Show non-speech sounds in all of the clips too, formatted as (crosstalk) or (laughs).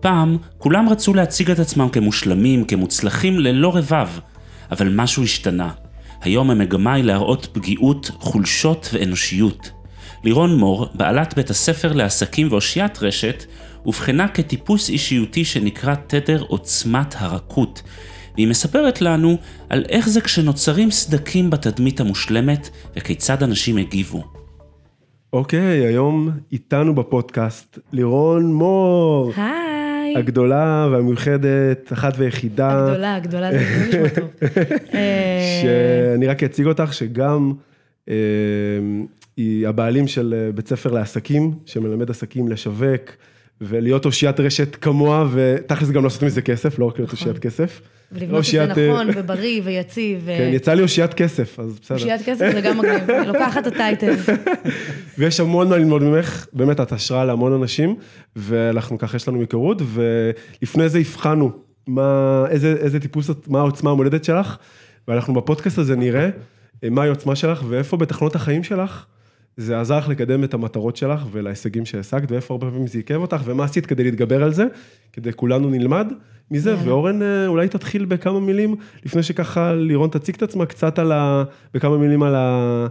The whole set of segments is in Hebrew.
פעם כולם רצו להציג את עצמם כמושלמים, כמוצלחים ללא רבב, אבל משהו השתנה. היום המגמה היא להראות פגיעות, חולשות ואנושיות. לירון מור, בעלת בית הספר לעסקים ואושיית רשת, אובחנה כטיפוס אישיותי שנקרא תדר עוצמת הרכות, והיא מספרת לנו על איך זה כשנוצרים סדקים בתדמית המושלמת וכיצד אנשים הגיבו. אוקיי, היום איתנו בפודקאסט לירון מור. היי. הגדולה והמיוחדת, אחת ויחידה. הגדולה, הגדולה, זה נשמע טוב. (laughs) שאני רק אציג אותך, שגם אה, היא הבעלים של אה, בית ספר לעסקים, שמלמד עסקים לשווק ולהיות אושיית רשת כמוה, ותכלס גם לעשות מזה כסף, לא רק להיות אושיית כסף. ולבנות את זה אה, נכון ובריא ויציב. כן, יצא לי אושיית כסף, אז בסדר. אושיית כסף זה גם מגניב, אני לוקחת את הטייטל. (laughs) ויש המון מה ללמוד ממך, באמת את השראה להמון אנשים, ואנחנו ככה יש לנו היכרות, ולפני זה הבחנו מה, איזה, איזה טיפוס, מה העוצמה המולדת שלך, ואנחנו בפודקאסט הזה נראה אה, מה העוצמה שלך, ואיפה בתחנות החיים שלך, זה עזר לך לקדם את המטרות שלך ולהישגים שהשגת, ואיפה הרבה פעמים זה עיכב אותך, ומה עשית כדי להתגבר על זה, כדי כולנו נלמד מזה, יאללה. ואורן אה, אולי תתחיל בכמה מילים, לפני שככה לירון תציג את עצמה, קצת על ה... בכמה מילים על ה...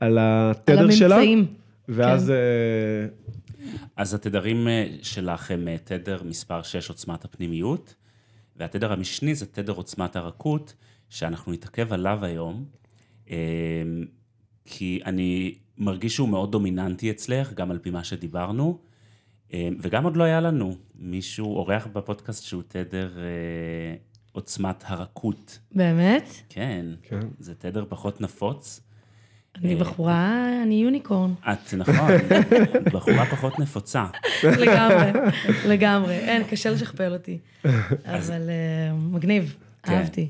על התדר על שלה. הממצאים. ואז... כן. אה, אז התדרים אה, שלך הם תדר מספר 6 עוצמת הפנימיות, והתדר המשני זה תדר עוצמת הרכות, שאנחנו נתעכב עליו היום, כי אני מרגיש שהוא מאוד דומיננטי אצלך, גם על פי מה שדיברנו, אה, וגם עוד לא היה לנו מישהו, אורח בפודקאסט שהוא תדר אה, עוצמת הרכות. באמת? כן, כן. זה תדר פחות נפוץ. אני בחורה, אני יוניקורן. את, נכון, (laughs) בחורה פחות נפוצה. לגמרי, (laughs) לגמרי. אין, קשה לשכפל אותי. אבל אה, מגניב, כן. אהבתי.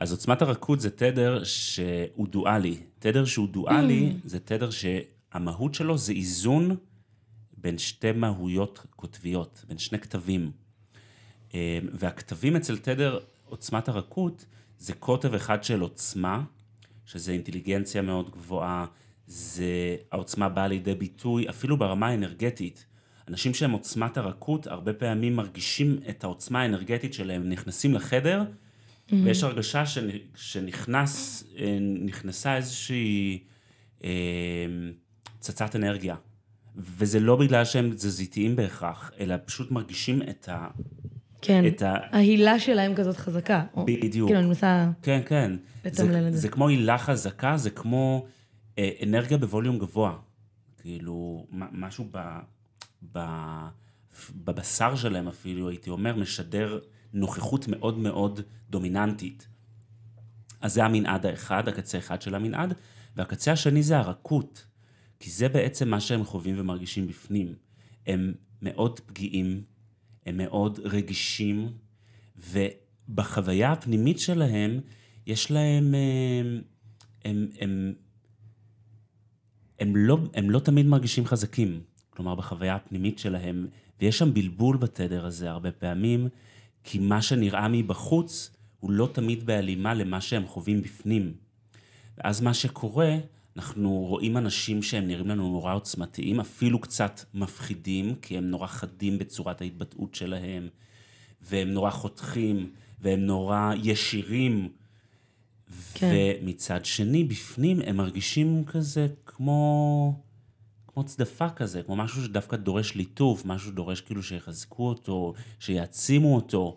אז עוצמת הרכות זה תדר שהוא דואלי. תדר שהוא דואלי זה תדר שהמהות שלו זה איזון בין שתי מהויות קוטביות, בין שני כתבים. אה, והכתבים אצל תדר עוצמת הרכות זה קוטב אחד של עוצמה, שזה אינטליגנציה מאוד גבוהה, זה העוצמה באה לידי ביטוי אפילו ברמה האנרגטית. אנשים שהם עוצמת הרכות הרבה פעמים מרגישים את העוצמה האנרגטית שלהם, נכנסים לחדר ויש הרגשה שנ- שנכנס, אה, נכנסה איזושהי אה, פצצת אנרגיה. וזה לא בגלל שהם תזזיתיים בהכרח, אלא פשוט מרגישים את ה... כן, את ה- ההילה שלהם כזאת חזקה. בדיוק. כאילו, אני מנסה... כן, כן. לתמלל את זה. זה כמו הילה חזקה, זה כמו אה, אנרגיה בווליום גבוה. כאילו, משהו ב, ב, בבשר שלהם אפילו, הייתי אומר, משדר נוכחות מאוד מאוד דומיננטית. אז זה המנעד האחד, הקצה אחד של המנעד, והקצה השני זה הרכות, כי זה בעצם מה שהם חווים ומרגישים בפנים. הם מאוד פגיעים, הם מאוד רגישים, ובחוויה הפנימית שלהם, יש להם, הם, הם, הם, הם, לא, הם לא תמיד מרגישים חזקים. כלומר, בחוויה הפנימית שלהם, ויש שם בלבול בתדר הזה הרבה פעמים, כי מה שנראה מבחוץ הוא לא תמיד בהלימה למה שהם חווים בפנים. ואז מה שקורה, אנחנו רואים אנשים שהם נראים לנו נורא עוצמתיים, אפילו קצת מפחידים, כי הם נורא חדים בצורת ההתבטאות שלהם, והם נורא חותכים, והם נורא ישירים. כן. ומצד שני, בפנים הם מרגישים כזה כמו, כמו צדפה כזה, כמו משהו שדווקא דורש ליטוף, משהו שדורש כאילו שיחזקו אותו, שיעצימו אותו.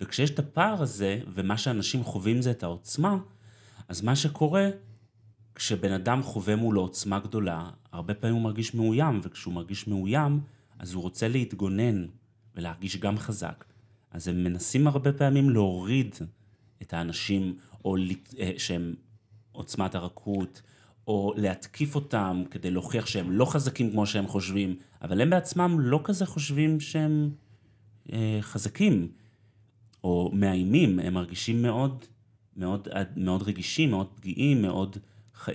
וכשיש את הפער הזה, ומה שאנשים חווים זה את העוצמה, אז מה שקורה, כשבן אדם חווה מולו עוצמה גדולה, הרבה פעמים הוא מרגיש מאוים, וכשהוא מרגיש מאוים, אז הוא רוצה להתגונן ולהרגיש גם חזק. אז הם מנסים הרבה פעמים להוריד את האנשים, או אה, שהם עוצמת הרכות, או להתקיף אותם כדי להוכיח שהם לא חזקים כמו שהם חושבים, אבל הם בעצמם לא כזה חושבים שהם אה, חזקים. או מאיימים, הם מרגישים מאוד, מאוד, מאוד רגישים, מאוד פגיעים, מאוד אה,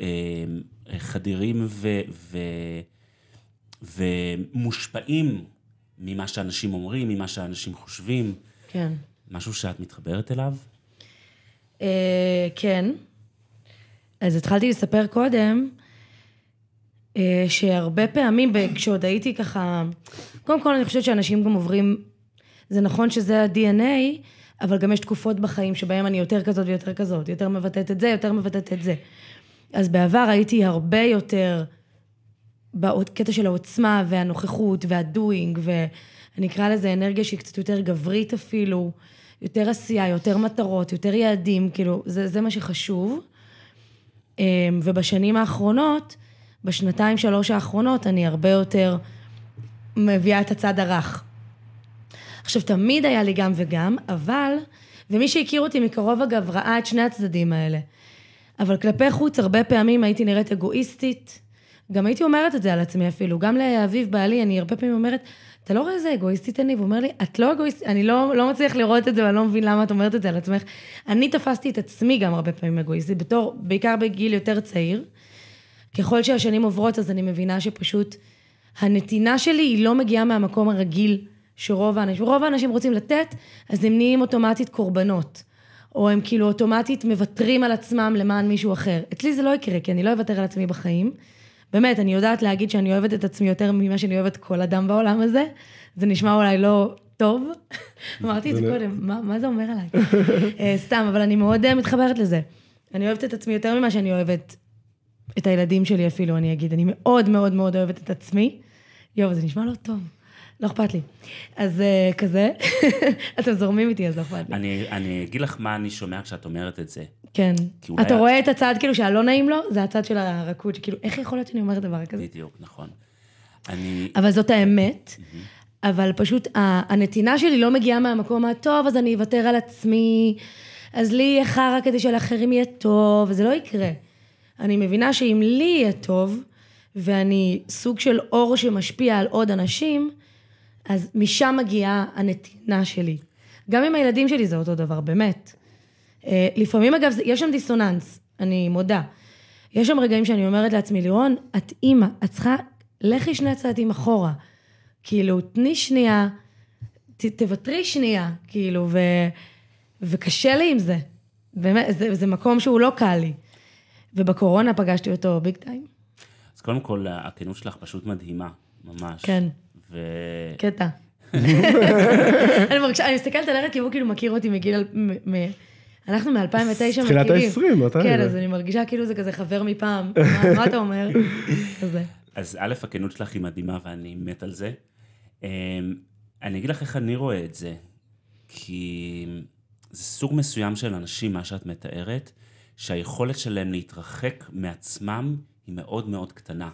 חדירים ו, ו, ומושפעים ממה שאנשים אומרים, ממה שאנשים חושבים. כן. משהו שאת מתחברת אליו? אה, כן. אז התחלתי לספר קודם, אה, שהרבה פעמים, כשעוד הייתי ככה, קודם כל אני חושבת שאנשים גם עוברים, זה נכון שזה ה-DNA, אבל גם יש תקופות בחיים שבהם אני יותר כזאת ויותר כזאת, יותר מבטאת את זה, יותר מבטאת את זה. אז בעבר הייתי הרבה יותר בקטע של העוצמה והנוכחות והדואינג, ואני אקרא לזה אנרגיה שהיא קצת יותר גברית אפילו, יותר עשייה, יותר מטרות, יותר יעדים, כאילו, זה, זה מה שחשוב. אמ, ובשנים האחרונות, בשנתיים, שלוש האחרונות, אני הרבה יותר מביאה את הצד הרך. עכשיו, תמיד היה לי גם וגם, אבל, ומי שהכיר אותי מקרוב אגב, ראה את שני הצדדים האלה. אבל כלפי חוץ, הרבה פעמים הייתי נראית אגואיסטית. גם הייתי אומרת את זה על עצמי אפילו. גם לאביב בעלי, אני הרבה פעמים אומרת, אתה לא רואה איזה אגואיסטית אני? והוא אומר לי, את לא אגואיסטית, אני לא, לא מצליח לראות את זה ואני לא מבין למה את אומרת את זה על עצמך. אני תפסתי את עצמי גם הרבה פעמים אגואיסטית, בתור, בעיקר בגיל יותר צעיר. ככל שהשנים עוברות, אז אני מבינה שפשוט הנתינה שלי היא לא מגיעה מהמקום הרגיל שרוב האנשים, רוב האנשים רוצים לתת, אז הם נהיים אוטומטית קורבנות. או הם כאילו אוטומטית מוותרים על עצמם למען מישהו אחר. אצלי זה לא יקרה, כי אני לא אוותר על עצמי בחיים. באמת, אני יודעת להגיד שאני אוהבת את עצמי יותר ממה שאני אוהבת כל אדם בעולם הזה. זה נשמע אולי לא טוב. (laughs) אמרתי את זה קודם, מה, מה זה אומר עליי? uh, סתם, אבל אני מאוד uh, מתחברת לזה. אני אוהבת את עצמי יותר ממה שאני אוהבת את הילדים שלי אפילו, אני אגיד. אני מאוד מאוד מאוד אוהבת את עצמי. יואו, זה נשמע לא טוב. לא אכפת לי. אז uh, כזה, (laughs) אתם זורמים איתי, אז לא אכפת לי. אני, אני אגיד לך מה אני שומע כשאת אומרת את זה. כן. אתה רואה את הצד כאילו שהלא נעים לו, זה הצד של הרכות, שכאילו, איך יכול להיות שאני אומרת דבר כזה? בדיוק, נכון. אני... אבל זאת האמת. אבל פשוט הנתינה שלי לא מגיעה מהמקום הטוב, אז אני אוותר על עצמי, אז לי יהיה חרא כדי שלאחרים יהיה טוב, וזה לא יקרה. אני מבינה שאם לי יהיה טוב, ואני סוג של אור שמשפיע על עוד אנשים, אז משם מגיעה הנתינה שלי. גם עם הילדים שלי זה אותו דבר, באמת. אה, לפעמים אגב, יש שם דיסוננס, אני מודה. יש שם רגעים שאני אומרת לעצמי, לירון, את אימא, את צריכה, לכי שני צעדים אחורה. כאילו, תני שנייה, ת, תוותרי שנייה, כאילו, ו, וקשה לי עם זה. באמת, זה, זה מקום שהוא לא קל לי. ובקורונה פגשתי אותו ביג טיים. אז קודם כל, הכנות שלך פשוט מדהימה, ממש. כן. ו... קטע. (laughs) אני מרגישה, אני מסתכלת על ארץ כי הוא כאילו מכיר אותי מגיל... אנחנו מ-2009 מכירים. תחילת ה-20, מתי? כן, אז אני מרגישה כאילו זה כזה חבר מפעם. (laughs) מה אתה אומר? כזה. אז א', הכנות שלך היא מדהימה ואני מת על זה. אמ, אני אגיד לך איך אני רואה את זה, כי זה סוג מסוים של אנשים, מה שאת מתארת, שהיכולת שלהם להתרחק מעצמם היא מאוד מאוד קטנה.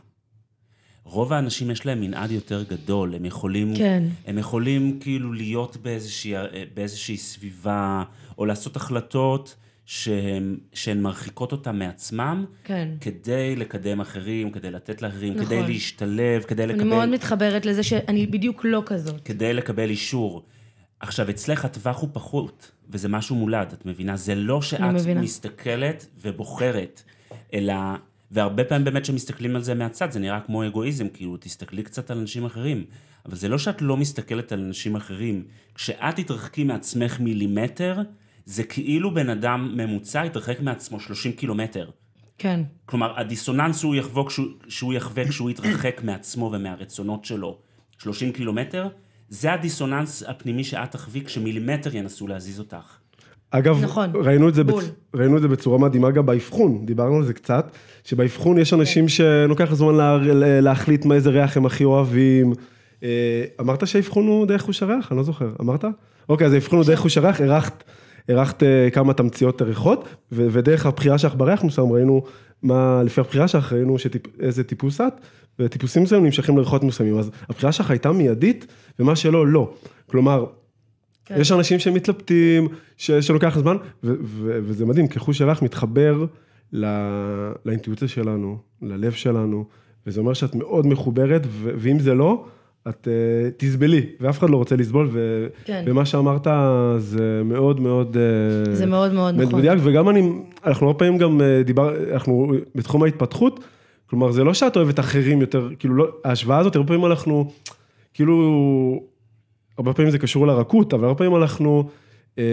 רוב האנשים יש להם מנעד יותר גדול, הם יכולים, כן. הם יכולים כאילו להיות באיזושהי, באיזושהי סביבה, או לעשות החלטות שהן, שהן מרחיקות אותם מעצמם, כן. כדי לקדם אחרים, כדי לתת לאחרים, נכון. כדי להשתלב, כדי לקבל... אני מאוד מתחברת לזה שאני בדיוק לא כזאת. כדי לקבל אישור. עכשיו, אצלך הטווח הוא פחות, וזה משהו מולד, את מבינה? זה לא שאת מסתכלת ובוחרת, אלא והרבה פעמים באמת כשמסתכלים על זה מהצד, זה נראה כמו אגואיזם, כאילו, תסתכלי קצת על אנשים אחרים. אבל זה לא שאת לא מסתכלת על אנשים אחרים. כשאת תתרחקי מעצמך מילימטר, זה כאילו בן אדם ממוצע יתרחק מעצמו 30 קילומטר. כן. כלומר, הדיסוננס שהוא יחווה כשהוא, שהוא יחווה כשהוא יתרחק מעצמו ומהרצונות שלו 30 קילומטר, זה הדיסוננס הפנימי שאת תחווי כשמילימטר ינסו להזיז אותך. אגב, נכון, ראינו, את זה בצ... ראינו את זה בצורה מדהימה גם באבחון, דיברנו על זה קצת, שבאבחון יש אנשים שלוקח זמן לה... להחליט מה איזה ריח הם הכי אוהבים. אה, אמרת שהאבחון הוא דרך חוש הריח? אני לא זוכר, אמרת? אוקיי, אז האבחון הוא דרך חוש הריח, הרחת, הרחת אה, כמה תמציות ריחות, ו... ודרך הבחירה שלך בריח מסוים ראינו מה, לפי הבחירה שלך ראינו שטיפ... איזה טיפוס את, וטיפוסים מסוימים נמשכים לריחות מסוימים, אז הבחירה שלך הייתה מיידית, ומה שלא, לא. כלומר, כן. יש אנשים שמתלבטים, ש, שלוקח זמן, ו, ו, וזה מדהים, כחוש הריח מתחבר לא, לאינטואיציה שלנו, ללב שלנו, וזה אומר שאת מאוד מחוברת, ו, ואם זה לא, את אה, תסבלי, ואף אחד לא רוצה לסבול, ו... כן. ומה שאמרת זה מאוד מאוד... אה, זה מאוד מאוד נכון. מדויק, וגם אני, אנחנו הרבה פעמים גם אה, דיבר, אנחנו בתחום ההתפתחות, כלומר, זה לא שאת אוהבת אחרים יותר, כאילו, לא, ההשוואה הזאת, הרבה פעמים אנחנו, כאילו, הרבה פעמים זה קשור לרכות, אבל הרבה פעמים אנחנו, אה,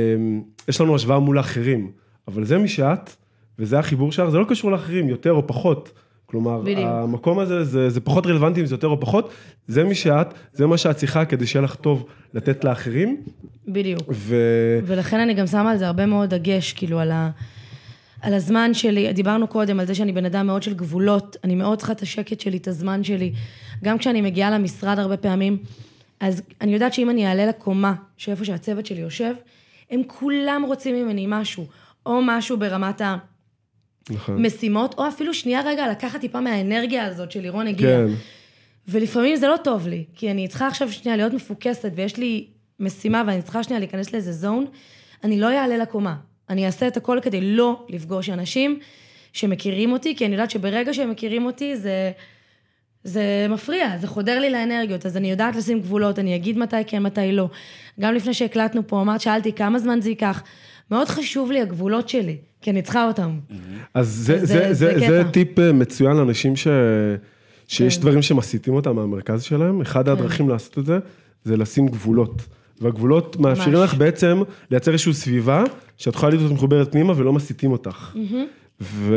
יש לנו השוואה מול האחרים, אבל זה מי שאת, וזה החיבור שלך, זה לא קשור לאחרים, יותר או פחות. כלומר, בדיוק. המקום הזה, זה, זה פחות רלוונטי אם זה יותר או פחות, זה מי שאת, זה מה שאת צריכה כדי שיהיה לך טוב לתת לאחרים, בדיוק. ו... ולכן אני גם שמה על זה הרבה מאוד דגש, כאילו, על, ה, על הזמן שלי. דיברנו קודם על זה שאני בן אדם מאוד של גבולות, אני מאוד צריכה את השקט שלי, את הזמן שלי. גם כשאני מגיעה למשרד הרבה פעמים, אז אני יודעת שאם אני אעלה לקומה, שאיפה שהצוות שלי יושב, הם כולם רוצים ממני משהו, או משהו ברמת נכון. המשימות, או אפילו שנייה רגע לקחת טיפה מהאנרגיה הזאת של לירון הגיע. כן. ולפעמים זה לא טוב לי, כי אני צריכה עכשיו שנייה להיות מפוקסת, ויש לי משימה ואני צריכה שנייה להיכנס לאיזה זון, אני לא אעלה לקומה. אני אעשה את הכל כדי לא לפגוש אנשים שמכירים אותי, כי אני יודעת שברגע שהם מכירים אותי, זה, זה מפריע, זה חודר לי לאנרגיות, אז אני יודעת לשים גבולות, אני אגיד מתי כן, מתי לא. גם לפני שהקלטנו פה, אמרת, שאלתי כמה זמן זה ייקח. מאוד חשוב לי הגבולות שלי, כי אני צריכה אותם. אז זה, אז זה, זה- זה, זה זה קטע. טיפ אה, מצוין לאנשים ש... שיש כן. דברים שמסיטים אותם מהמרכז שלהם. אחד הדרכים לעשות את זה, זה לשים גבולות. והגבולות מאפשרים. לך בעצם לייצר איזושהי סביבה, שאת יכולה להיות מחוברת פנימה ולא מסיטים אותך. ו...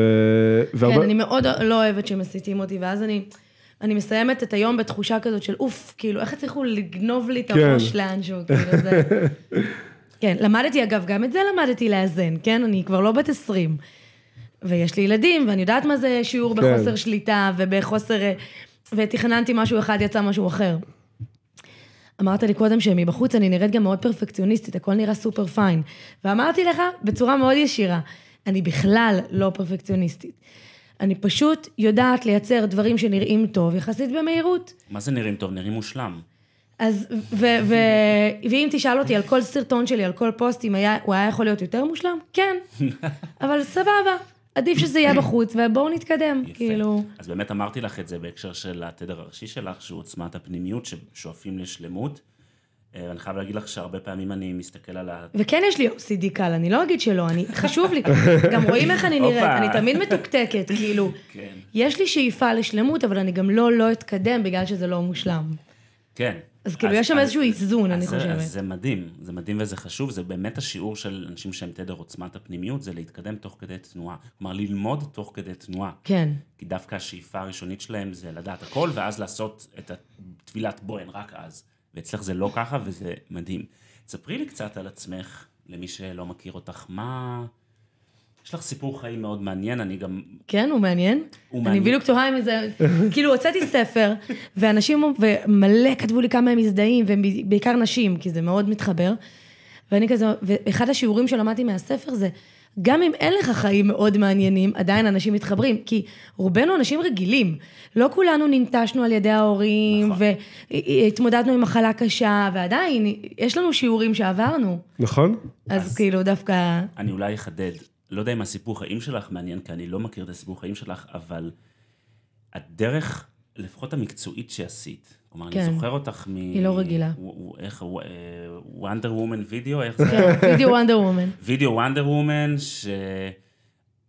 והרבה- כן, אני מאוד לא אוהבת שמסיתים אותי, ואז אני, אני מסיימת את היום בתחושה כזאת של אוף, כאילו, איך הצליחו לגנוב לי את כן. הראש לאנשהו, כאילו, זה... (laughs) כן, למדתי, אגב, גם את זה למדתי לאזן, כן? אני כבר לא בת 20. ויש לי ילדים, ואני יודעת מה זה שיעור כן. בחוסר שליטה ובחוסר... אה, ותכננתי משהו אחד, יצא משהו אחר. אמרת לי קודם שמבחוץ אני נראית גם מאוד פרפקציוניסטית, הכל נראה סופר פיין. ואמרתי לך בצורה מאוד ישירה, אני בכלל לא פרפקציוניסטית. אני פשוט יודעת לייצר דברים שנראים טוב יחסית במהירות. מה זה נראים טוב? נראים מושלם. אז, ו, ו, ואם תשאל אותי על כל סרטון שלי, על כל פוסט, אם היה, הוא היה יכול להיות יותר מושלם? כן. (laughs) אבל סבבה, עדיף שזה יהיה בחוץ, ובואו נתקדם, יפה. כאילו. אז באמת אמרתי לך את זה בהקשר של התדר הראשי שלך, שהוא עוצמת הפנימיות, ששואפים לשלמות. אה, אני חייב להגיד לך שהרבה פעמים אני מסתכל על ה... וכן יש לי OCD קל, אני לא אגיד שלא, אני, (laughs) חשוב לי, גם רואים איך אני נראית. אני תמיד מתוקתקת, כאילו, כן. יש לי שאיפה לשלמות, אבל אני גם לא לא אתקדם בגלל שזה לא מושלם. כן. אז כאילו, יש שם איזשהו איזון, אני אז חושבת. אז זה מדהים, זה מדהים וזה חשוב, זה באמת השיעור של אנשים שהם תדר עוצמת הפנימיות, זה להתקדם תוך כדי תנועה. כלומר, ללמוד תוך כדי תנועה. כן, כי דווקא השאיפה הראשונית שלהם זה לדעת הכל, ואז לעשות את הטבילת בוהן רק אז. ואצלך זה לא ככה, וזה מדהים. תספרי לי קצת על עצמך, למי שלא מכיר אותך, מה... יש לך סיפור חיים מאוד מעניין, אני גם... כן, הוא מעניין. הוא אני מעניין. בדיוק תוהה אם איזה, כאילו, הוצאתי ספר, ואנשים, ומלא כתבו לי כמה הם מזדהים, ובעיקר נשים, כי זה מאוד מתחבר. ואני כזה, ואחד השיעורים שלמדתי מהספר זה, גם אם אין לך חיים מאוד מעניינים, עדיין אנשים מתחברים, כי רובנו אנשים רגילים. לא כולנו ננטשנו על ידי ההורים, נכון. והתמודדנו עם מחלה קשה, ועדיין, יש לנו שיעורים שעברנו. נכון? אז, אז- כאילו, דווקא... אני אולי אחדד. לא יודע אם הסיפור חיים שלך מעניין, כי אני לא מכיר את הסיפור חיים שלך, אבל הדרך, לפחות המקצועית שעשית, כלומר, כן. אני זוכר אותך מ... היא לא רגילה. איך, וונדר וומן וידאו, איך זה? כן, וידאו וונדר וומן. (laughs) וידאו וונדר וומן,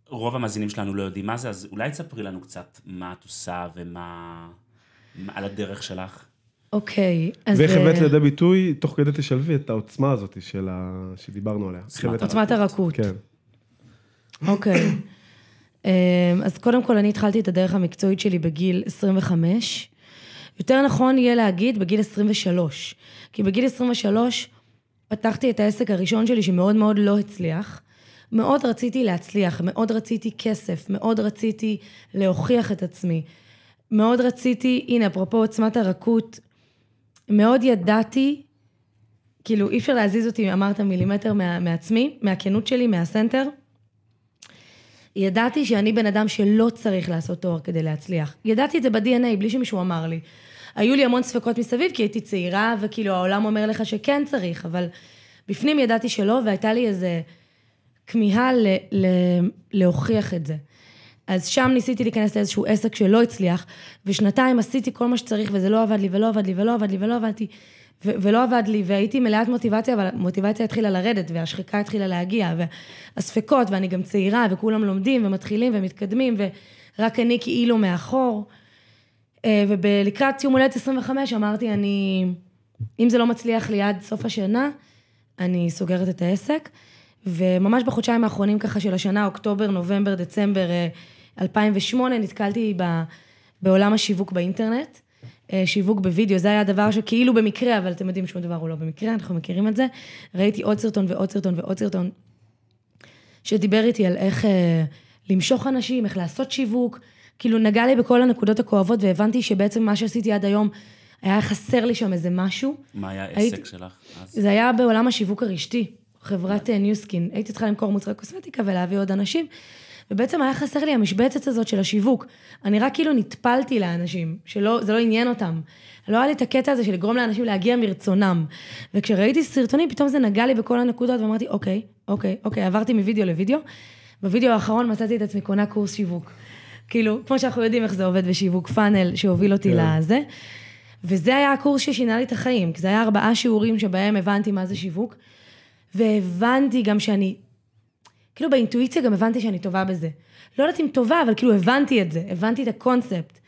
שרוב המאזינים שלנו לא יודעים מה זה, אז אולי תספרי לנו קצת מה את עושה ומה... מה- על הדרך שלך. אוקיי, אז... ואיך הבאת אה, לידי ביטוי, תוך כדי תשלבי את העוצמה הזאת של ה... שדיברנו עליה. עוצמת הרכות. כן. אוקיי. (coughs) אמ, אז קודם כל, אני התחלתי את הדרך המקצועית שלי בגיל 25. יותר נכון יהיה להגיד בגיל 23. כי בגיל 23 פתחתי את העסק הראשון שלי שמאוד מאוד לא הצליח. מאוד רציתי להצליח, מאוד רציתי כסף, מאוד רציתי להוכיח את עצמי. מאוד רציתי, הנה, אפרופו עוצמת הרכות, מאוד ידעתי, כאילו, אי אפשר להזיז אותי, אמרת, מילימטר מה, מעצמי, מהכנות שלי, מהסנטר. ידעתי שאני בן אדם שלא צריך לעשות תואר כדי להצליח. ידעתי את זה ב-DNA, בלי שמישהו אמר לי. היו לי המון ספקות מסביב, כי הייתי צעירה, וכאילו העולם אומר לך שכן צריך, אבל בפנים ידעתי שלא, והייתה לי איזה כמיהה ל- ל- להוכיח את זה. אז שם ניסיתי להיכנס לאיזשהו עסק שלא הצליח, ושנתיים עשיתי כל מה שצריך, וזה לא עבד לי, ולא עבד לי, ולא עבד לי, ולא עבדתי, ו- ולא עבד לי, והייתי מלאת מוטיבציה, אבל המוטיבציה התחילה לרדת, והשחיקה התחילה להגיע, והספקות, ואני גם צעירה, וכולם לומדים, ומתחילים, ומתקדמים, ורק אני כאילו מאחור. אה, ולקראת סיום הולדת 25 אמרתי, אני, אם זה לא מצליח לי עד סוף השנה, אני סוגרת את העסק. וממש בחודשיים האחרונים ככה של השנה, אוקטובר, נובמבר, דצמבר 2008, אה, נתקלתי ב, בעולם השיווק באינטרנט. אה, שיווק בווידאו, זה היה דבר שכאילו במקרה, אבל אתם יודעים שום דבר הוא לא במקרה, אנחנו מכירים את זה. ראיתי עוד סרטון ועוד סרטון ועוד סרטון, שדיבר איתי על איך אה, למשוך אנשים, איך לעשות שיווק, כאילו נגע לי בכל הנקודות הכואבות, והבנתי שבעצם מה שעשיתי עד היום, היה חסר לי שם איזה משהו. מה היה העסק הייתי, שלך אז? זה היה בעולם השיווק הרשתי, חברת Nu Skin. הייתי צריכה למכור מוצרי קוסמטיקה ולהביא עוד אנשים, ובעצם היה חסר לי המשבצת הזאת של השיווק. אני רק כאילו נטפלתי לאנשים, שזה לא עניין אותם. לא היה לי את הקטע הזה של לגרום לאנשים להגיע מרצונם. וכשראיתי סרטונים, פתאום זה נגע לי בכל הנקודות, ואמרתי, אוקיי, אוקיי, אוקיי, עברתי מווידאו לוידאו. בווידאו האחרון מצאתי את עצמי קונה קורס שיווק. כאילו, כמו שאנחנו יודעים איך זה עובד בשיווק פאנל, שהוביל אותי כן. לזה. וזה היה הקורס ששינה לי את החיים, כי זה היה ארבעה שיעורים שבהם הבנתי מה זה שיווק, והבנתי גם שאני, כאילו באינטואיציה גם הבנתי שאני טובה בזה. לא יודעת אם טובה, אבל כאילו הבנתי את זה, הבנתי את הקונספט.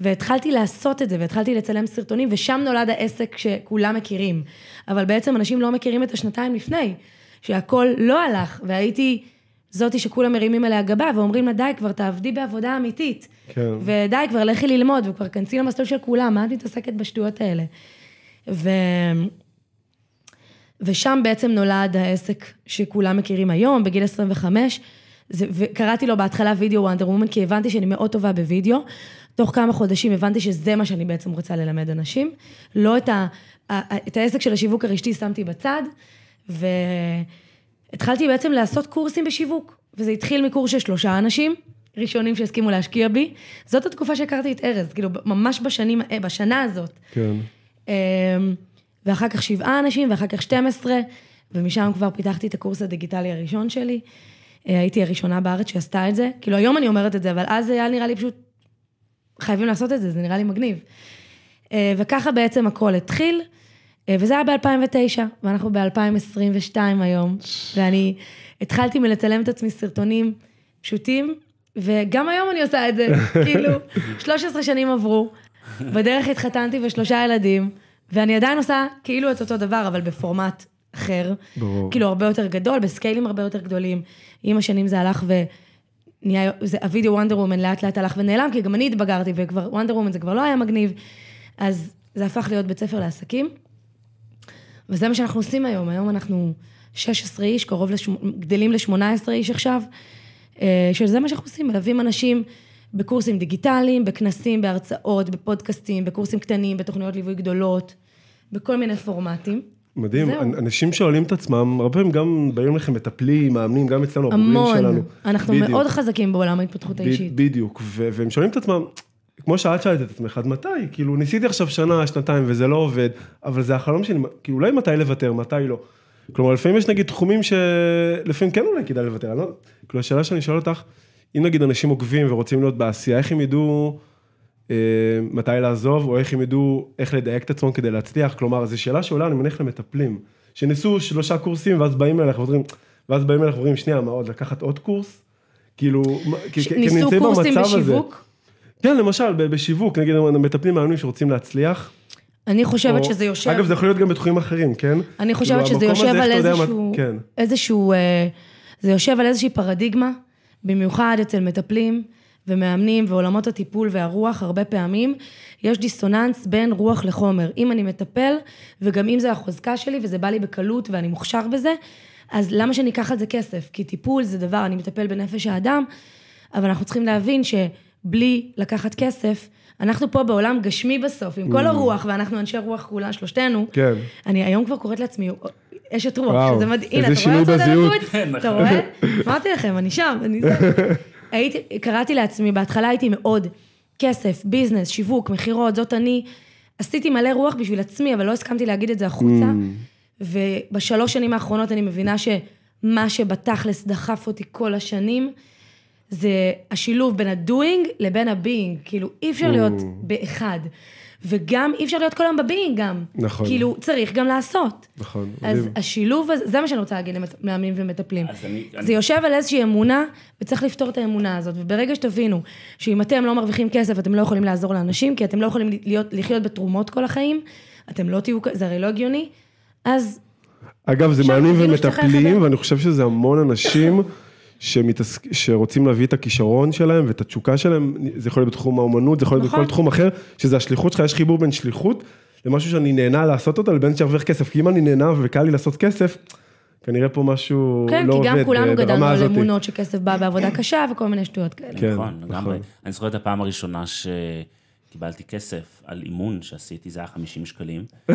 והתחלתי לעשות את זה, והתחלתי לצלם סרטונים, ושם נולד העסק שכולם מכירים. אבל בעצם אנשים לא מכירים את השנתיים לפני, שהכל לא הלך, והייתי זאתי שכולם מרימים עליה גבה ואומרים לה, די, כבר תעבדי בעבודה אמיתית. כן. ודי, כבר לכי ללמוד, וכבר כנסי למסלול של כולם, מה את מתעסקת בשטויות האלה? ו... ושם בעצם נולד העסק שכולם מכירים היום, בגיל 25. זה, וקראתי לו בהתחלה וידאו וונדר וומן, כי הבנתי שאני מאוד טובה בוידאו. תוך כמה חודשים הבנתי שזה מה שאני בעצם רוצה ללמד אנשים. לא את, ה, את העסק של השיווק הרשתי שמתי בצד, ו... התחלתי בעצם לעשות קורסים בשיווק, וזה התחיל מקורס של שלושה אנשים, ראשונים שהסכימו להשקיע בי. זאת התקופה שהכרתי את ארז, כאילו, ממש בשנים, אה, בשנה הזאת. כן. אמ, ואחר כך שבעה אנשים, ואחר כך 12, ומשם כבר פיתחתי את הקורס הדיגיטלי הראשון שלי. אה, הייתי הראשונה בארץ שעשתה את זה. כאילו, היום אני אומרת את זה, אבל אז היה נראה לי פשוט, חייבים לעשות את זה, זה נראה לי מגניב. אה, וככה בעצם הכל התחיל. אה, וזה היה ב-2009, ואנחנו ב-2022 היום, ואני התחלתי מלצלם את עצמי סרטונים פשוטים, וגם היום אני עושה את זה, (laughs) כאילו, 13 שנים עברו, בדרך התחתנתי ושלושה ילדים, ואני עדיין עושה כאילו את אותו דבר, אבל בפורמט אחר. ברור. כאילו, הרבה יותר גדול, בסקיילים הרבה יותר גדולים. עם השנים זה הלך ו... נהיה, זה, הווידאו וונדר וומן לאט לאט הלך ונעלם, כי גם אני התבגרתי, וכבר וונדר וומן זה כבר לא היה מגניב, אז זה הפך להיות בית ספר לעסקים. וזה מה שאנחנו עושים היום, היום אנחנו 16 איש, קרוב לש... גדלים ל-18 איש עכשיו, אה, שזה מה שאנחנו עושים, מלווים אנשים בקורסים דיגיטליים, בכנסים, בהרצאות, בפודקאסטים, בקורסים קטנים, בתוכניות ליווי גדולות, בכל מיני פורמטים. מדהים, זהו. אנשים שואלים את עצמם, הרבה פעמים גם באים לכם מטפלים, מאמנים, גם אצלנו, הבוגרים שלנו. המון, אנחנו בדיוק. מאוד חזקים בעולם ההתפתחות האישית. בדיוק, והם שואלים את עצמם, כמו שאת שאלת את עצמך, עד מתי? כאילו, ניסיתי עכשיו שנה, שנתיים, וזה לא עובד, אבל זה החלום שלי, כאילו, אולי מתי לוותר, מתי לא. כלומר, לפעמים יש נגיד תחומים שלפעמים כן אולי כדאי לוותר, לא... כאילו, השאלה שאני שואל אותך, אם נגיד אנשים עוקבים ורוצים להיות בעשייה, איך הם ידעו אה, מתי לעזוב, או איך הם ידעו איך לדייק את עצמם כדי להצליח? כלומר, זו שאלה שעולה, אני מניח למטפלים, שניסו שלושה קורסים, ואז באים אליך ואומרים, ואז באים אליך ואומרים, שנייה, מה עוד, לקחת עוד קורס? כאילו, כי נמצאים במצב הזה. כן, למשל, בשיווק, נגיד, מטפלים מאמנים שרוצים להצליח. אני חושבת או, שזה יושב... אגב, זה יכול להיות גם בתחומים אחרים, כן? אני חושבת כאילו, שזה יושב על איזשהו... מה... כן. איזשהו... אה, זה יושב על איזושהי פרדיגמה, במיוחד אצל מטפלים ומאמנים ועולמות הטיפול והרוח, הרבה פעמים יש דיסוננס בין רוח לחומר. אם אני מטפל, וגם אם זה החוזקה שלי וזה בא לי בקלות ואני מוכשר בזה, אז למה שאני אקח על זה כסף? כי טיפול זה דבר, אני מטפל בנפש האדם, אבל אנחנו צריכים להבין ש... בלי לקחת כסף. אנחנו פה בעולם גשמי בסוף, עם כל mm. הרוח, ואנחנו אנשי רוח כולה, שלושתנו. כן. אני היום כבר קוראת לעצמי אשת רוח, שזה מדהים. הנה, אתה רואה את זה הליכוד? אתה רואה? אמרתי לכם, אני שם, אני זה. (laughs) הייתי, קראתי לעצמי, בהתחלה הייתי מאוד כסף, ביזנס, שיווק, מכירות, זאת אני. עשיתי מלא רוח בשביל עצמי, אבל לא הסכמתי להגיד את זה החוצה. Mm. ובשלוש שנים האחרונות אני מבינה שמה שבתכלס דחף אותי כל השנים, זה השילוב בין ה-doing לבין ה-being, כאילו אי אפשר להיות באחד. וגם אי אפשר להיות כל היום בביינג גם. נכון. כאילו, צריך גם לעשות. נכון, אז מדהים. השילוב הזה, זה מה שאני רוצה להגיד למאמנים ומטפלים. אני- זה אני- יושב על איזושהי אמונה, וצריך לפתור את האמונה הזאת. וברגע שתבינו שאם אתם לא מרוויחים כסף, אתם לא יכולים לעזור לאנשים, כי אתם לא יכולים להיות, לחיות בתרומות כל החיים, אתם לא תהיו, זה הרי לא הגיוני, אז אגב, זה מאמנים ומטפלים. ואני חושב שזה המון אנשים שמתעסק, שרוצים להביא את הכישרון שלהם ואת התשוקה שלהם, זה יכול להיות בתחום האומנות, זה יכול להיות נכון. בכל תחום אחר, שזה השליחות שלך, יש חיבור בין שליחות למשהו שאני נהנה לעשות אותו, לבין שירוויח כסף, כי אם אני נהנה וקל לי לעשות כסף, כנראה פה משהו כן, לא כי עובד גם כולנו ברמה גדלנו על הזאת. אמונות שכסף בא בעבודה קשה וכל מיני שטויות כאלה. כן, נכון, לגמרי. נכון. אני זוכר את הפעם הראשונה שקיבלתי כסף על אימון שעשיתי, זה היה 50 שקלים. (laughs)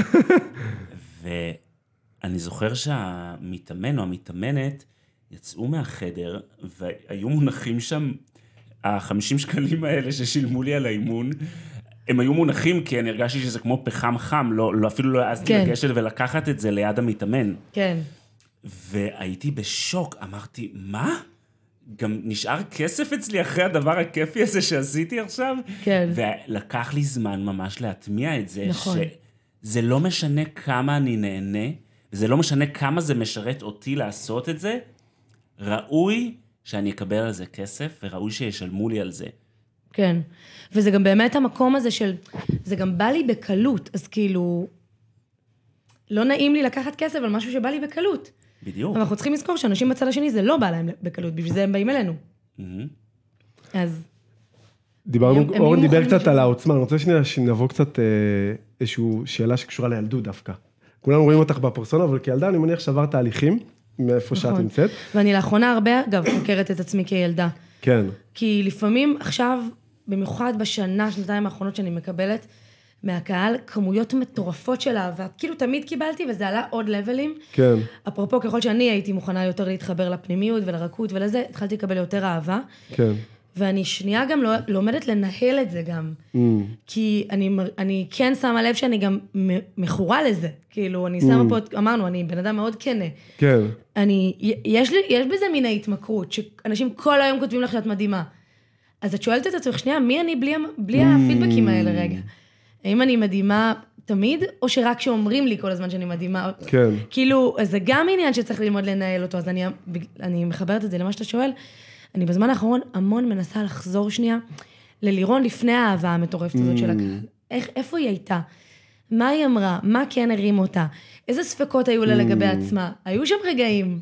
ואני זוכר שהמתאמן או המתאמנת יצאו מהחדר, והיו מונחים שם, ה-50 שקלים האלה ששילמו לי על האימון, הם היו מונחים כי אני הרגשתי שזה כמו פחם חם, לא, לא, אפילו לא העזתי כן. לגשת ולקחת את זה ליד המתאמן. כן. והייתי בשוק, אמרתי, מה? גם נשאר כסף אצלי אחרי הדבר הכיפי הזה שעשיתי עכשיו? כן. ולקח לי זמן ממש להטמיע את זה, נכון. שזה לא משנה כמה אני נהנה, וזה לא משנה כמה זה משרת אותי לעשות את זה, ראוי שאני אקבל על זה כסף, וראוי שישלמו לי על זה. כן. וזה גם באמת המקום הזה של, זה גם בא לי בקלות, אז כאילו, לא נעים לי לקחת כסף על משהו שבא לי בקלות. בדיוק. אבל אנחנו צריכים לזכור שאנשים בצד השני זה לא בא להם בקלות, בשביל זה הם באים אלינו. מהמם. אז דיברנו, הם- אורן דיבר קצת על. העוצמה, אני רוצה שנייה שנבוא קצת אה, איזושהי שאלה שקשורה לילדות דווקא. כולנו רואים אותך בפרסונה, אבל כילדה אני מניח שעברת תהליכים, מאיפה שאת נכון. נמצאת. ואני לאחרונה הרבה, אגב, חוקרת את עצמי כילדה. כן, כי לפעמים עכשיו, במיוחד בשנה, שנתיים האחרונות שאני מקבלת מהקהל, כמויות מטורפות של אהבה. כאילו תמיד קיבלתי, וזה עלה עוד לבלים. כן, אפרופו, ככל שאני הייתי מוכנה יותר להתחבר לפנימיות ולרכות ולזה, התחלתי לקבל יותר אהבה. כן. ואני שנייה גם לא- לומדת לנהל את זה גם. Mm, כי אני, אני כן שמה לב שאני גם מכורה לזה. כאילו, אני שמה פה, אמרנו, אני בן אדם מאוד כנה. כן, אני, יש לי, יש בזה מין ההתמכרות, שאנשים כל היום כותבים לך שאת מדהימה. אז את שואלת את עצמך, שנייה, מי אני בלי, בלי הפידבקים האלה רגע? האם אני מדהימה תמיד, או שרק שאומרים לי כל הזמן שאני מדהימה? כן. כאילו, זה גם עניין שצריך ללמוד לנהל אותו, אז אני, אני מחברת את זה למה שאתה שואל. אני בזמן האחרון המון מנסה לחזור שנייה ללירון לפני האהבה המטורפת הזאת של הקהל. איך, איפה היא הייתה? מה היא אמרה? מה כן הרים אותה? איזה ספקות היו לה לגבי עצמה? היו שם רגעים.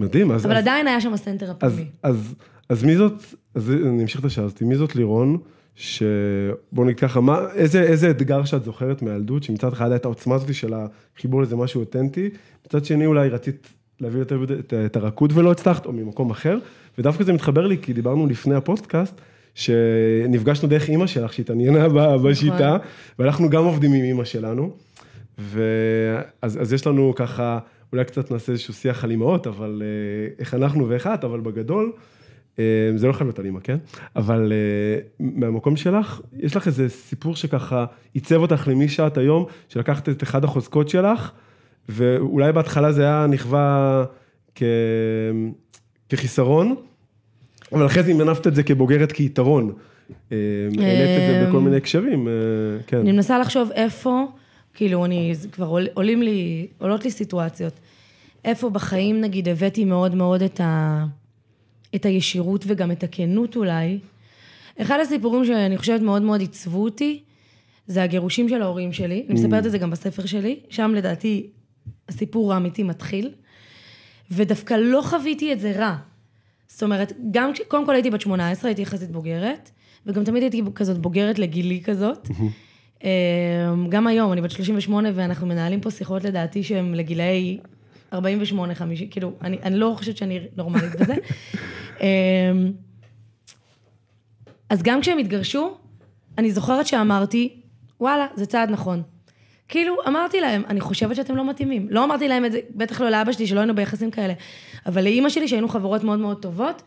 מדהים, אז... אבל אז- עדיין היה שם הסנטר אז, הפנימי. אז, אז מי זאת, אז אני אמשיך את השאלה הזאת, מי זאת לירון, שבוא נגיד ככה, מה, איזה, איזה אתגר שאת זוכרת מהילדות, שמצד אחד את העוצמה הזאת של החיבור לזה משהו אותנטי, מצד שני אולי רצית להביא יותר את, את הרכות ולא הצלחת, או ממקום אחר, ודווקא זה מתחבר לי, כי דיברנו לפני הפודקאסט, שנפגשנו דרך אימא שלך, שהתעניינה ב- בשיטה, ואנחנו גם עובדים עם אימא שלנו, ואז אז יש לנו ככה, אולי קצת נעשה איזשהו שיח על אימהות, אבל אה, איך אנחנו ואיך את, אבל בגדול, אה, זה לא חייב להיות על אימא, כן? אבל אה, מהמקום שלך, יש לך איזה סיפור שככה עיצב אותך למי שאת היום, שלקחת את אחד החוזקות שלך, ואולי בהתחלה זה היה נכווה כ... כחיסרון, אבל אחרי זה מנפת את זה כבוגרת כיתרון. העלית את זה בכל מיני הקשרים, כן. אני מנסה לחשוב איפה, כאילו, אני, כבר עול, עולים לי, עולות לי סיטואציות. איפה בחיים, נגיד, הבאתי מאוד מאוד את, ה, את הישירות וגם את הכנות אולי. אחד הסיפורים שאני חושבת מאוד מאוד עיצבו אותי, זה הגירושים של ההורים שלי. אני מספרת את זה גם בספר שלי, שם לדעתי הסיפור האמיתי מתחיל. ודווקא לא חוויתי את זה רע. זאת אומרת, גם, כש- קודם כל הייתי בת 18, הייתי יחסית בוגרת, וגם תמיד הייתי כזאת בוגרת לגילי כזאת. אמ, גם היום, אני בת 38, ואנחנו מנהלים פה שיחות לדעתי שהן לגילאי 48, 50, כאילו, אני, אני לא חושבת שאני נורמלית בזה. (laughs) אמ, אז גם כשהם התגרשו, אני זוכרת שאמרתי, וואלה, זה צעד נכון. כאילו, אמרתי להם, אני חושבת שאתם לא מתאימים. לא אמרתי להם את זה, בטח לא לאבא שלי, שלא היינו ביחסים כאלה. אבל לאימא שלי, שהיינו חברות מאוד מאוד טובות,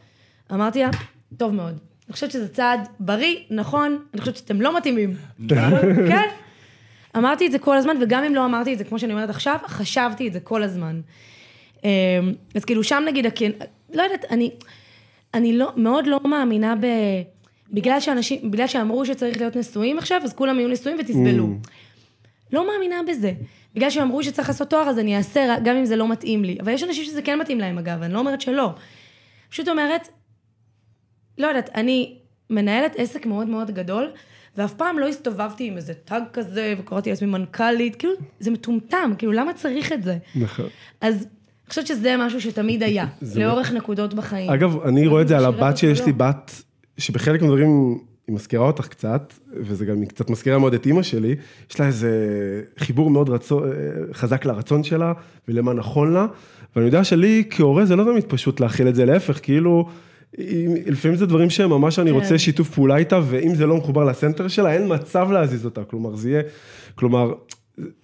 אמרתי לה, טוב מאוד. אני חושבת שזה צעד בריא, נכון, אני חושבת שאתם לא מתאימים. כן. אמרתי את זה כל הזמן, וגם אם לא אמרתי את זה כמו שאני אומרת עכשיו, חשבתי את זה כל הזמן. אמ, אז כאילו שם נגיד, הכן, לא יודעת, אני, אני לא, מאוד לא מאמינה ב... בגלל שאנשים, בגלל שאמרו שצריך להיות נשואים עכשיו, אז כולם יהיו נשואים ותסבלו. לא מאמינה בזה. בגלל שאמרו שצריך לעשות תואר, אז אני אעשה, גם אם זה לא מתאים לי. אבל יש אנשים שזה כן מתאים להם, אגב, אני לא אומרת שלא. פשוט אומרת, לא יודעת, אני מנהלת עסק מאוד מאוד גדול, ואף פעם לא הסתובבתי עם איזה טאג כזה, וקראתי לעצמי מנכ"לית, כאילו, זה מטומטם, כאילו, למה צריך את זה? נכון. אז אני חושבת שזה משהו שתמיד (laughs) היה, לאורך נקודות בחיים. אגב, אני רואה את זה על הבת שיש לי, לא. בת, שבחלק מהדברים היא מזכירה אותך קצת, וזה גם היא קצת מזכירה מאוד את אימא שלי, יש לה איזה חיבור מאוד רצון, חזק לרצון שלה ולמה נכון לה, ואני יודע שלי כהורה זה לא תמיד פשוט להכיל את זה, להפך, כאילו, לפעמים זה דברים שממש אני כן. רוצה שיתוף פעולה איתה, ואם זה לא מחובר לסנטר שלה, אין מצב להזיז אותה, כלומר, זה יהיה, כלומר...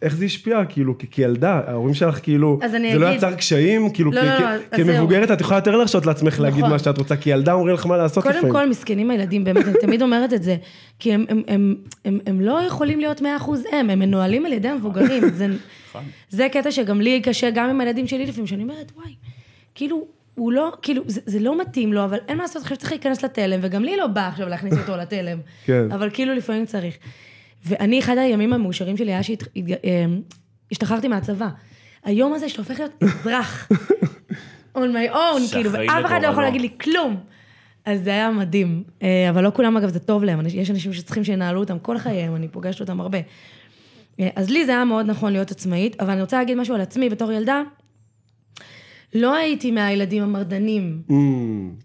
איך זה השפיע, כאילו, כי כילדה, ההורים שלך, כאילו, זה לא אגיד- יצר קשיים, כאילו, לא, כ- לא, לא. כמבוגרת את יכולה יותר להרשות לעצמך להגיד נכון. מה שאת רוצה, כי ילדה אומרים לך מה לעשות קודם לפעמים. כל, מסכנים הילדים, באמת, אני תמיד אומרת את זה, כי הם, הם, הם, הם, הם לא יכולים להיות 100% הם, הם מנוהלים על ידי המבוגרים. (laughs) זה, נכון. זה קטע שגם לי קשה, גם עם הילדים שלי לפעמים, שאני אומרת, וואי, כאילו, הוא לא, כאילו, זה, זה לא מתאים לו, אבל אין מה לעשות, עכשיו צריך להיכנס לתלם, וגם לי לא בא עכשיו להכניס אותו (laughs) לתלם. כן. אבל כאילו לפעמים צריך. ואני, אחד הימים המאושרים שלי היה שהשתחררתי מהצבא. היום הזה שאתה הופך להיות (laughs) אזרח. on my own, כאילו, ואף אחד לא יכול. להגיד לי כלום. אז זה היה מדהים. אה, אבל לא כולם, אגב, זה טוב להם. יש אנשים שצריכים שינהלו אותם כל חייהם, אני פוגשת אותם הרבה. אה, אז לי זה היה מאוד נכון להיות עצמאית, אבל אני רוצה להגיד משהו על עצמי בתור ילדה. לא הייתי מהילדים המרדנים. Mm,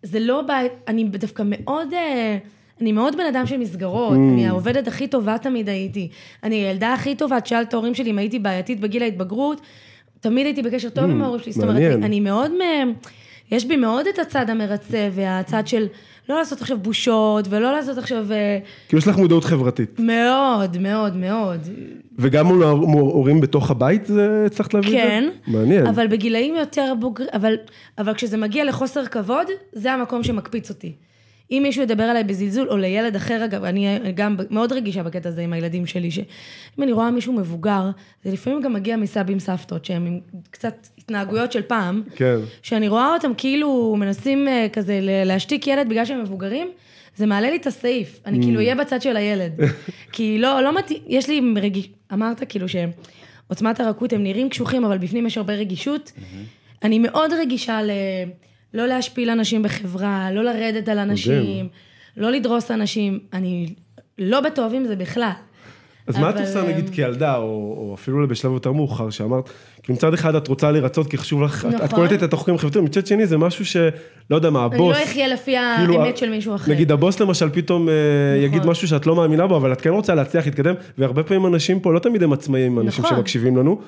זה לא בית, אני דווקא מאוד, אה, אני מאוד בן אדם של מסגרות, Mm. אני העובדת הכי טובה תמיד הייתי. אני הילדה הכי טובה, את ההורים שלי אם הייתי בעייתית בגיל ההתבגרות, תמיד הייתי בקשר טוב עם ההורים שלי. זאת אומרת, Mm, מעניין. אני מאוד, יש בי מאוד את הצד המרצה והצד של לא לעשות עכשיו בושות ולא לעשות עכשיו... אה, כאילו יש לך מודעות חברתית. מאוד, מאוד, מאוד. וגם מול ההור- מול הורים בתוך הבית זה הצלחת להביא את זה? כן. מעניין. אבל בגילאים יותר בוגרים, אבל, אבל כשזה מגיע לחוסר כבוד, זה המקום שמקפיץ אותי. אם מישהו ידבר עליי בזלזול, או לילד אחר, אגב, אני גם מאוד רגישה בקטע הזה עם הילדים שלי, שאם אני רואה מישהו מבוגר, זה לפעמים גם מגיע מסבים סבתות, שהם עם קצת התנהגויות של פעם, כן. שאני רואה אותם כאילו מנסים אה, כזה להשתיק ילד בגלל שהם מבוגרים, זה מעלה לי את הסעיף. אני כאילו אהיה בצד של הילד. (laughs) כי לא, לא מתאים, יש לי רגיש... אמרת כאילו שעוצמת הרכות הם נראים קשוחים, אבל בפנים יש הרבה רגישות. אני מאוד רגישה ל... לא להשפיל אנשים בחברה, לא לרדת על אנשים, לא לדרוס אנשים. אני לא בטוב עם זה בכלל. אז מה את אבל, עושה אה, נגיד כילדה, או, או אפילו בשלב יותר מאוחר, שאמרת, כאילו מצד אחד את רוצה לרצות כי חשוב לך, את- את נכון. קולטת את החוקרים החברתיים, מצד שני זה משהו שלא יודע מה, אני הבוס, לא אחיה לפי כאילו, האמת של מישהו אחר. נגיד הבוס למשל פתאום אה, יגיד נכון. משהו שאת לא מאמינה בו, אבל את כן רוצה להצליח להתקדם, והרבה פעמים אנשים פה, לא תמיד הם עצמאים, אנשים נכון. שמקשיבים לנו,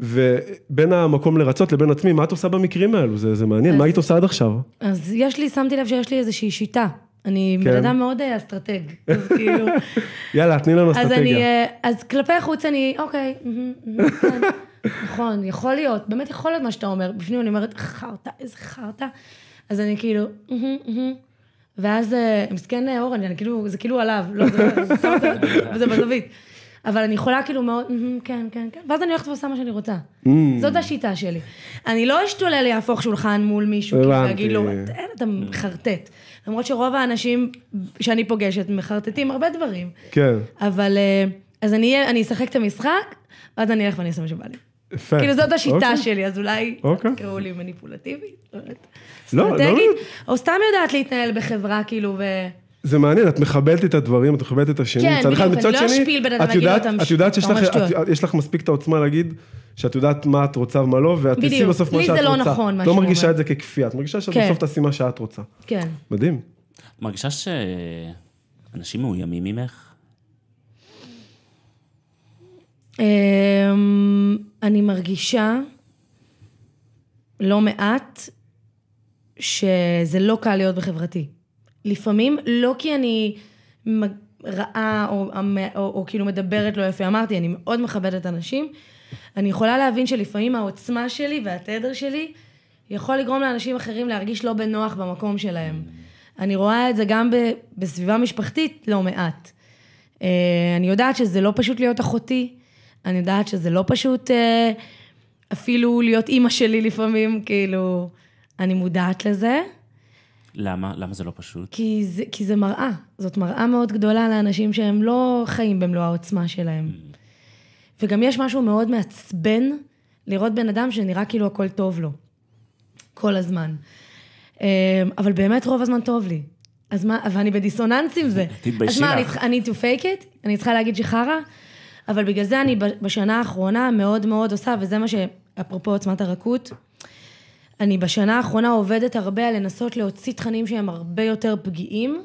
ובין המקום לרצות לבין עצמי, מה את עושה במקרים האלו? זה, זה מעניין, מה היית עושה עד עכשיו? אז יש לי, שמתי לב שיש לי איזושהי שיטה. אני כן. בן אדם מאוד אה, אסטרטג. אז (laughs) כאילו, יאללה, תני לנו אז אני, אסטרטגיה. אה, אז כלפי חוץ אני, אוקיי, כן. נכון, יכול להיות, באמת יכול להיות מה שאתה אומר. בפנים אני אומרת, חרטא, איזה חרטא. אז אני כאילו. ואז אה, מסכן אורן, אני כאילו, זה כאילו עליו, לא, זה זה סתם, וזה בזווית. אבל אני יכולה כאילו מאוד, "מהמם, כן, כן, כן, ואז אני הולכת ועושה מה שאני רוצה. Mm. זאת השיטה שלי. אני לא אשתולל להפוך שולחן מול מישהו, כאילו. להגיד לו, אין, אתה מחרטט. למרות שרוב האנשים שאני פוגשת מחרטטים הרבה דברים. כן, אבל, אה, אז אני אני אשחק את המשחק, ואז אני אלך ואני אעשה מה שבא לי. יפה. כאילו זאת השיטה אוקיי. שלי, אז אולי אוקיי. תקראו לי מניפולטיבית, לא לא, לא. אסטרטגית, או סתם יודעת להתנהל בחברה, כאילו, ו... זה מעניין, את מכבדת את הדברים, את מכבדת את השני. כן, מצד אחד, בדיוק, מצד לא שני, אשפיל בן אדם, את להגיד "אתה את יודעת שיש לך- את- שטויות." יש לך מספיק את העוצמה להגיד שאת יודעת מה את רוצה ומה לא, ואת תעשי בדיוק. בסוף מה לי שאת זה רוצה. לא נכון, מה לא מרגישה אומר. את זה ככפייה, את מרגישה שאת כן. בסוף תעשי מה שאת רוצה. כן. מדהים. מרגישה שאנשים מאוימים ממך? אמ, אני מרגישה לא מעט שזה לא קל להיות בחברתי. לפעמים, לא כי אני רעה או, או, או, או כאילו מדברת לא יפה. אמרתי, אני מאוד מכבדת אנשים. אני יכולה להבין שלפעמים העוצמה שלי והתדר שלי יכול לגרום לאנשים אחרים להרגיש לא בנוח במקום שלהם. אני רואה את זה גם ב, בסביבה משפחתית לא מעט. אה, אני יודעת שזה לא פשוט להיות אחותי, אני יודעת שזה לא פשוט אה, אפילו להיות אימא שלי לפעמים, כאילו, אני מודעת לזה. למה? למה זה לא פשוט? כי זה, כי זה מראה, זאת מראה מאוד גדולה לאנשים שהם לא חיים במלוא העוצמה שלהם. וגם יש משהו מאוד מעצבן לראות בן אדם שנראה כאילו הכל טוב לו. כל הזמן. אה, אבל באמת רוב הזמן טוב לי. אז מה, ואני בדיסוננס עם זה. (laughs) תתביישי אז מה, אני, לך. אני to fake it? אני צריכה להגיד שחרא? אבל בגלל זה אני בשנה האחרונה מאוד מאוד עושה, וזה מה שאפרופו עוצמת הרכות, אני בשנה האחרונה עובדת הרבה על לנסות להוציא תכנים שהם הרבה יותר פגיעים,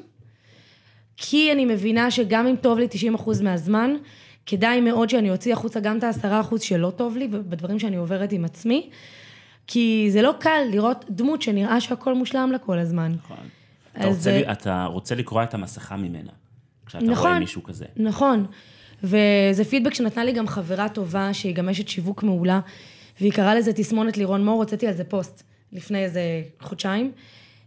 כי אני מבינה שגם אם טוב לי 90% מהזמן, כדאי מאוד שאני אוציא החוצה גם את ה-10% שלא טוב לי, בדברים שאני עוברת עם עצמי, כי זה לא קל לראות דמות שנראה שהכל מושלם לה כל הזמן. נכון. אתה אז, רוצה, אה, אתה רוצה לקרוע את המסכה ממנה, כשאתה נכון. רואה מישהו כזה. נכון. וזה פידבק שנתנה לי גם חברה טובה, שהיא גם אשת שיווק מעולה, והיא קראה לזה תסמונת לירון מור, הוצאתי על זה פוסט לפני איזה חודשיים.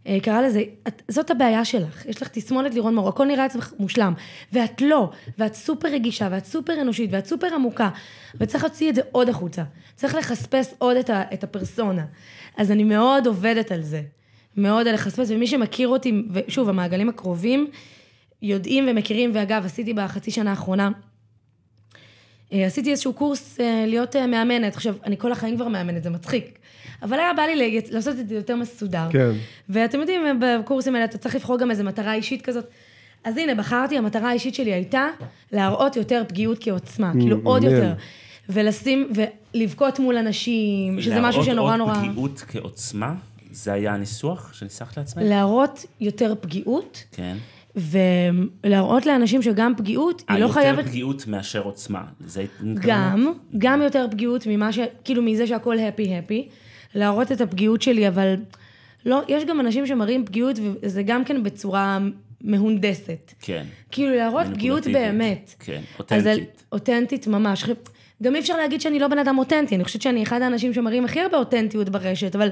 אה, היא קראה לזה, את, זאת הבעיה שלך, יש לך תסמונת לירון מור, הכל נראה אצלך מושלם, ואת לא, ואת סופר רגישה, ואת סופר אנושית, ואת סופר עמוקה, וצריך להוציא את זה עוד החוצה. צריך לחספס עוד את, ה, את הפרסונה. אז אני מאוד עובדת על זה. מאוד על לחספס, ומי שמכיר אותי, ושוב, המעגלים הקרובים, יודעים ומכירים, ואגב, עשיתי בחצי שנה האחרונה, אה, עשיתי איזשהו קורס אה, להיות אה, מאמנת. עכשיו, אני כל החיים כבר מאמנת, זה מצחיק. אבל היה בא לי לעשות את זה יותר מסודר. כן. ואתם יודעים, בקורסים האלה אתה צריך לבחור גם איזו מטרה אישית כזאת. אז הנה, בחרתי, המטרה האישית שלי הייתה להראות יותר פגיעות כעוצמה, כאילו עוד. יותר. ולשים, ולבכות מול אנשים, שזה משהו שנורא נורא... להראות עוד פגיעות כעוצמה, זה היה הניסוח שניסחת לעצמך? להראות יותר פגיעות, כן. ולהראות לאנשים שגם פגיעות, היא לא יותר חייבת... פגיעות מאשר עוצמה. זה גם, גם יותר פגיעות ממה ש... כאילו מזה שהכל הפי הפי, להראות את הפגיעות שלי, אבל לא, יש גם אנשים שמראים פגיעות, וזה גם כן בצורה מהונדסת. כן. כאילו להראות פגיעות. באמת. כן, אז אותנטית. אותנטית ממש. גם אי אפשר להגיד שאני לא בן אדם אותנטי, אני חושבת שאני אחד האנשים שמראים הכי הרבה אותנטיות ברשת, אבל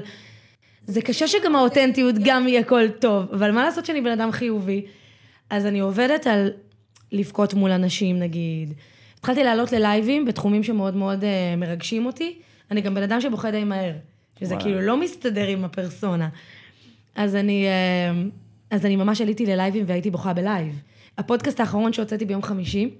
זה קשה שגם האותנטיות גם יהיה הכל טוב, אבל מה לעשות שאני בן אדם חיובי? אז אני עובדת על לבכות מול אנשים נגיד. התחלתי לעלות ללייבים בתחומים שמאוד מאוד uh, מרגשים אותי. אני גם בן אדם שבוכה די מהר, שזה וואלה. כאילו לא מסתדר עם הפרסונה. אז אני, אה, אז אני ממש עליתי ללייבים והייתי בוכה בלייב. הפודקאסט האחרון שהוצאתי ביום חמישי,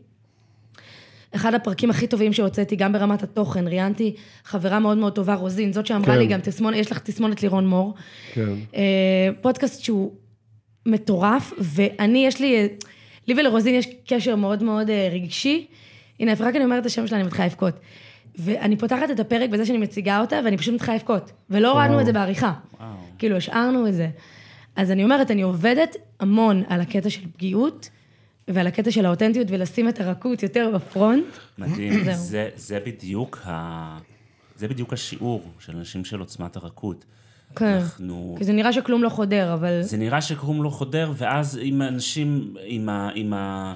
אחד הפרקים הכי טובים שהוצאתי, גם ברמת התוכן, ראיינתי חברה מאוד מאוד טובה, רוזין, זאת שאמרה כן. לי גם, תסמונת, יש לך תסמונת לירון מור. כן. אה, פודקאסט שהוא מטורף, ואני, יש לי, אה, לי ולרוזין יש קשר מאוד מאוד אה, רגשי. הנה, רק אני אומרת את השם שלה, אני מתחילה לבכות. ואני פותחת את הפרק בזה שאני מציגה אותה, ואני פשוט מתחילה לבכות. ולא הורדנו את זה בעריכה. וואו. כאילו, השארנו את זה. אז אני אומרת, אני עובדת המון על הקטע של פגיעות, ועל הקטע של האותנטיות, ולשים את הרכות יותר בפרונט. מדהים. זה, זה בדיוק ה... זה בדיוק השיעור של אנשים של עוצמת הרכות. כן. אנחנו... כי זה נראה שכלום לא חודר, אבל... זה נראה שקוראים לו חודר, ואז אם אנשים, עם ה... עם ה...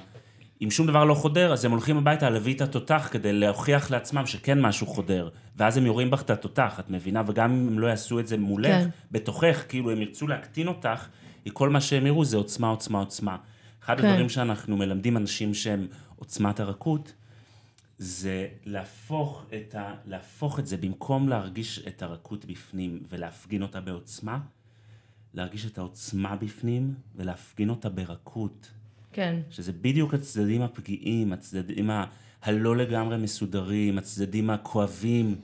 אם שום דבר לא חודר, אז הם הולכים הביתה להביא את התותח כדי להוכיח לעצמם שכן משהו חודר. ואז הם יורים בך את התותח, את מבינה? וגם אם הם לא יעשו את זה מולך, כן. בתוכך, כאילו הם ירצו להקטין אותך, כל מה שהם יראו זה עוצמה, עוצמה, עוצמה. אחד כן. הדברים שאנחנו מלמדים אנשים שהם עוצמת הרכות, זה להפוך את, ה... להפוך את זה, במקום להרגיש את הרכות בפנים ולהפגין אותה בעוצמה, להרגיש את העוצמה בפנים ולהפגין אותה ברכות. כן. שזה בדיוק הצדדים הפגיעים, הצדדים ה... הלא לגמרי מסודרים, הצדדים הכואבים.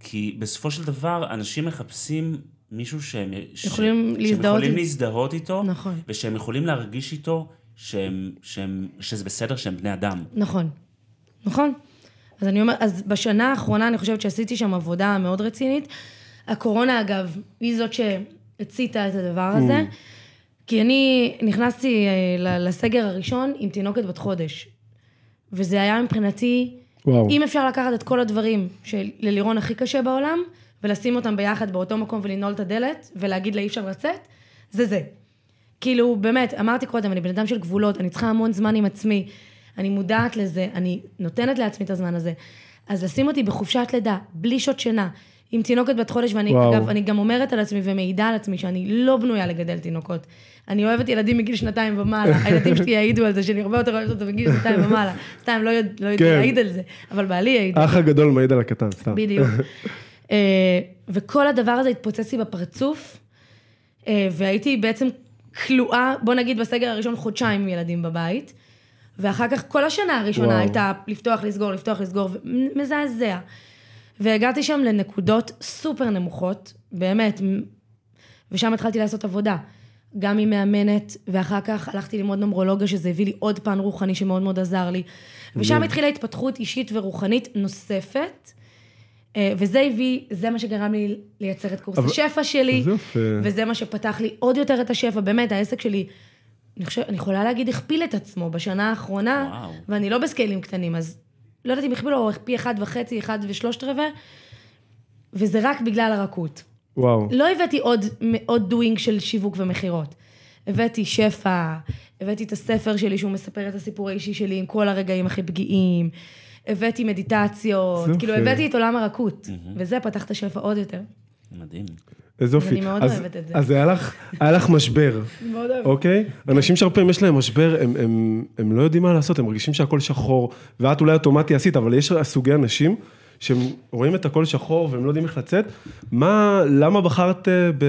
כי בסופו של דבר, אנשים מחפשים מישהו שהם... ש- יכולים שהם להזדהות יכולים עם- להזדהות איתו, נכון. ושהם יכולים להרגיש איתו שהם, שהם, שזה בסדר שהם בני אדם. נכון. נכון. אז אני אומרת, אז בשנה האחרונה אני חושבת שעשיתי שם עבודה מאוד רצינית. הקורונה, אגב, היא זאת שהציתה את הדבר הזה. כי אני נכנסתי אה, לסגר הראשון עם תינוקת בת חודש. וזה היה מבחינתי, וואו. אם אפשר לקחת את כל הדברים שללירון הכי קשה בעולם, ולשים אותם ביחד באותו מקום ולנעול את הדלת, ולהגיד לה אי אפשר לצאת, זה זה. כאילו, באמת, אמרתי קודם, אני בן אדם של גבולות, אני צריכה המון זמן עם עצמי, אני מודעת לזה, אני נותנת לעצמי את הזמן הזה. אז לשים אותי בחופשת לידה, בלי שעות שינה, עם תינוקת בת חודש, ואני, וואו. אגב, אני גם אומרת על עצמי ומעידה על עצמי שאני לא בנויה לגדל תינוקות. אני אוהבת ילדים מגיל שנתיים ומעלה, (laughs) הילדים שלי יעידו על זה, שאני הרבה יותר אוהבת אותם מגיל שנתיים ומעלה. סתם, לא יודע לא כן. להעיד על זה, אבל בעלי יעיד. האח הגדול מעיד על הקטן, סתם. בדיוק. (laughs) אה, וכל הדבר הזה התפוצץ לי בפרצוף, אה, והייתי בעצם כלואה, בוא נגיד בסגר הראשון חודשיים עם ילדים בבית, ואחר כך כל השנה הראשונה וואו. הייתה לפתוח, לסגור, לפתוח, לסגור, מזעזע. והגעתי שם לנקודות סופר נמוכות, באמת, ושם התחלתי לעשות עבודה. גם עם מאמנת, ואחר כך הלכתי ללמוד נומרולוגיה, שזה הביא לי עוד פן רוחני שמאוד מאוד עזר לי. ושם התחילה התפתחות אישית ורוחנית נוספת, אה, וזה הביא, זה מה שגרם לי לייצר את קורס אבל- השפע שלי, יופי. וזה מה שפתח לי עוד יותר את השפע. באמת, העסק שלי, אני חושבת, אני יכולה להגיד, הכפיל את עצמו בשנה האחרונה, וואו. ואני לא בסקיילים קטנים, אז לא יודעת אם הכפילו או פי אחד וחצי, אחד ושלושת רבעי, וזה רק בגלל הרכות. וואו. לא הבאתי עוד, עוד דואינג של שיווק ומכירות. הבאתי שפע, הבאתי את הספר שלי שהוא מספר את הסיפור האישי שלי עם כל הרגעים הכי פגיעים, הבאתי מדיטציות. כאילו הבאתי את עולם הרכות, וזה פתח את השפע עוד יותר. מדהים. איזה יופי. אני מאוד אז- אוהבת את זה. אז היה לך, היה לך משבר, (laughs) מאוד אוהבת. אוקיי? אנשים שהרבה פעמים יש להם משבר, הם, הם, הם לא יודעים מה לעשות, הם מרגישים שהכל שחור, ואת אולי אוטומטי עשית, אבל יש סוגי אנשים שהם רואים את הכל שחור והם לא יודעים איך לצאת. מה, למה בחרת אה, ב...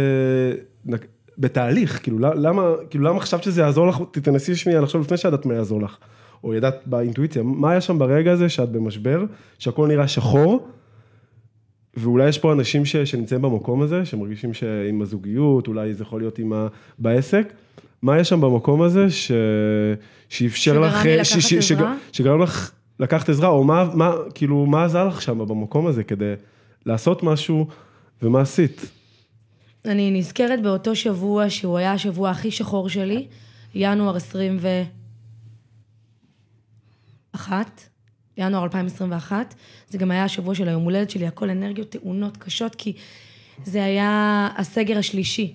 בתהליך? כאילו, למה, כאילו, למה חשבת שזה יעזור לך? תנסי שנייה לחשוב לפני שידעת מה יעזור לך. או ידעת באינטואיציה, מה היה שם ברגע הזה שאת במשבר, שהכל נראה שחור, ואולי יש פה אנשים ש, שנמצאים במקום הזה, שמרגישים שעם הזוגיות, אולי זה יכול להיות עם ה... בעסק. מה יש שם במקום הזה ש... שאפשר שגרם לך... לי לקחת עזרה? שגרם לך לקחת עזרה, או מה, מה, כאילו, מה עזר לך שם במקום הזה כדי לעשות משהו, ומה עשית? אני נזכרת באותו שבוע שהוא היה השבוע הכי שחור שלי, ינואר 21, ינואר 2021. זה גם היה השבוע של היום הולדת שלי, הכל אנרגיות טעונות קשות, כי זה היה הסגר השלישי.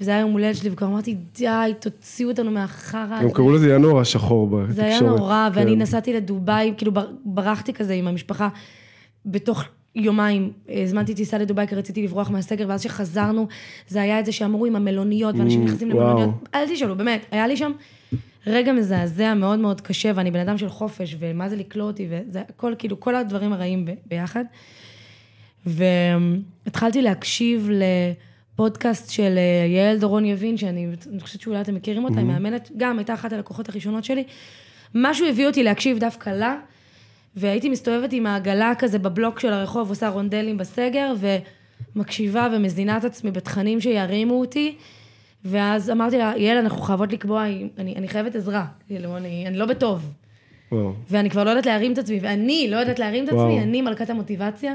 וזה היה יום הולדת שלי, וכבר אמרתי, די, תוציאו אותנו מהחרא הם. קראו לזה ינואר השחור בתקשורת. זה היה נורא, ואני כן. נסעתי לדובאי, כאילו בר- ברחתי כזה עם המשפחה. בתוך יומיים הזמנתי טיסה לדובאי, כי רציתי לברוח מהסגר, ואז שחזרנו, זה היה את זה שאמרו עם המלוניות, ואנשים Mm, נכנסים. למלוניות. אל תשאלו, באמת, היה לי שם רגע מזעזע מאוד מאוד קשה, ואני בן אדם של חופש, ומה זה לקלוא אותי, וזה הכל, כאילו, כל הדברים הרעים ב- ביחד. והתחלתי להקשיב לפודקאסט של אה, יעל דורון יבין, שאני אני חושבת שאולי אתם מכירים אותה, היא מאמנת, גם הייתה אחת הלקוחות הראשונות שלי. משהו הביא אותי להקשיב דווקא לה, והייתי מסתובבת עם העגלה כזה בבלוק של הרחוב, עושה רונדלים בסגר, ומקשיבה ומזינה את עצמי בתכנים שירימו אותי. ואז אמרתי לה, יעל, אנחנו חייבות לקבוע, אני, אני חייבת עזרה. כאילו, אני, אני לא בטוב. וואו. ואני כבר לא יודעת להרים את עצמי, ואני לא יודעת להרים את עצמי, וואו. אני מלכת המוטיבציה.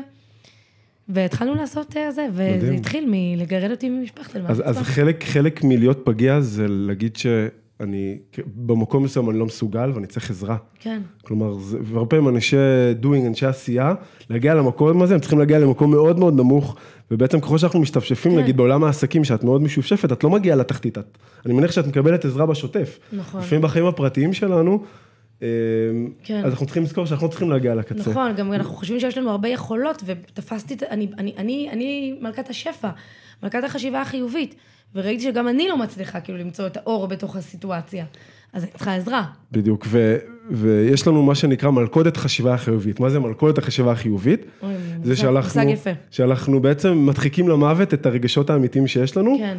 והתחלנו לעשות אה, זה, וזה מדהים. התחיל מלגרד אותי ממשפחת אז, אז חלק, חלק מלהיות פגיע זה להגיד שאני, במקום מסוים אני לא מסוגל ואני צריך עזרה. כן. כלומר, זה- והרבה פעמים אנשי doing, אנשי עשייה, להגיע למקום הזה, הם צריכים להגיע למקום מאוד מאוד נמוך, ובעצם ככל שאנחנו משתפשפים, כן. נגיד בעולם העסקים, שאת מאוד משופשפת, את לא מגיעה לתחתית. את, אני מניח שאת מקבלת עזרה בשוטף. נכון. לפעמים בחיים הפרטיים שלנו, אה, כן. אז אנחנו צריכים לזכור שאנחנו לא צריכים להגיע לקצה. נכון, גם אנחנו חושבים שיש לנו הרבה יכולות, ותפסתי, אני, אני, אני, אני מלכת השפע, מלכת החשיבה החיובית, וראיתי שגם אני לא מצליחה כאילו למצוא את האור בתוך הסיטואציה. אז אני צריכה עזרה. בדיוק, ו, ויש לנו מה שנקרא מלכודת חשיבה החיובית. מה זה מלכודת החשיבה החיובית? אוי, זה שאנחנו. שאנחנו בעצם מדחיקים למוות את הרגשות האמיתיים שיש לנו, כן.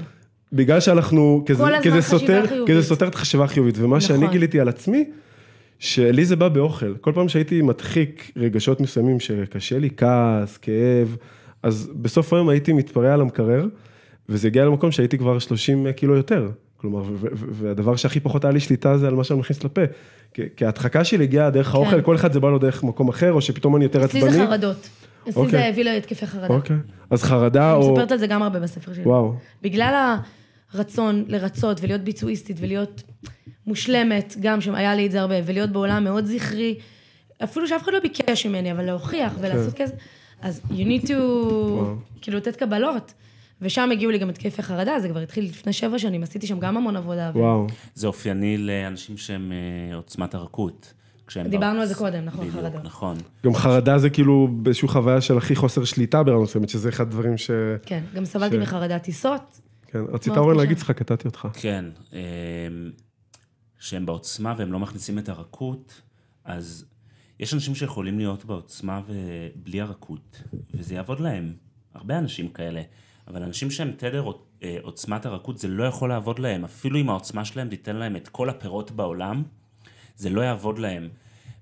בגלל שאנחנו, כי זה, כל הזמן כי זה חשיבה סותר, חיובית. כי זה סותר את החשיבה החיובית, ומה נכון. שאני גיליתי על עצמי, שלי זה בא באוכל. כל פעם שהייתי מדחיק רגשות מסוימים שקשה לי, כעס, כאב, אז בסוף היום הייתי מתפרע על המקרר, וזה הגיע למקום שהייתי כבר 30 קילו יותר. כלומר, והדבר שהכי פחות היה לי שליטה זה על מה שאני מכניס לפה. כי- ההדחקה שלי הגיעה דרך האוכל, כל אחד זה בא לו דרך מקום אחר, או שפתאום אני יותר כן. אצלי עצבני. זה חרדות. אצלי אוקיי. זה הביא להתקפי חרדה. אוקיי. אז חרדה אני או... מספרת על זה גם הרבה בספר שלי. וואו. בגלל הרצון לרצות ולהיות ביצועיסטית ולהיות מושלמת, גם שהיה לי את זה הרבה, ולהיות בעולם מאוד זכרי, אפילו שאף אחד לא ביקש ממני, אבל להוכיח ולעשות כזה, אז you need to, כאילו לתת קבלות. ושם הגיעו לי גם התקפי חרדה, זה כבר התחיל לפני שבע שנים, עשיתי שם גם המון עבודה. ו- וואו. זה אופייני לאנשים שהם אה, עוצמת הרכות. דיברנו בר- על זה קודם, נכון, בדיוק, חרדות. נכון. גם חרדה זה כאילו באיזושהי חוויה של הכי חוסר שליטה ברמה מסוימת, שזה אחד הדברים ש... כן, גם סבלתי ש- מחרדת טיסות. כן, רצית אורן. להגיד, סליחה, קטעתי אותך. כן, אה, שהם בעוצמה והם לא מכניסים את הרכות, אז יש אנשים שיכולים להיות בעוצמה ובלי הרכות, וזה יעבוד להם. הרבה אנשים כאלה. אבל אנשים שהם תדר אה, עוצמת הרכות, זה לא יכול לעבוד להם. אפילו אם העוצמה שלהם תיתן להם את כל הפירות בעולם, זה לא יעבוד להם.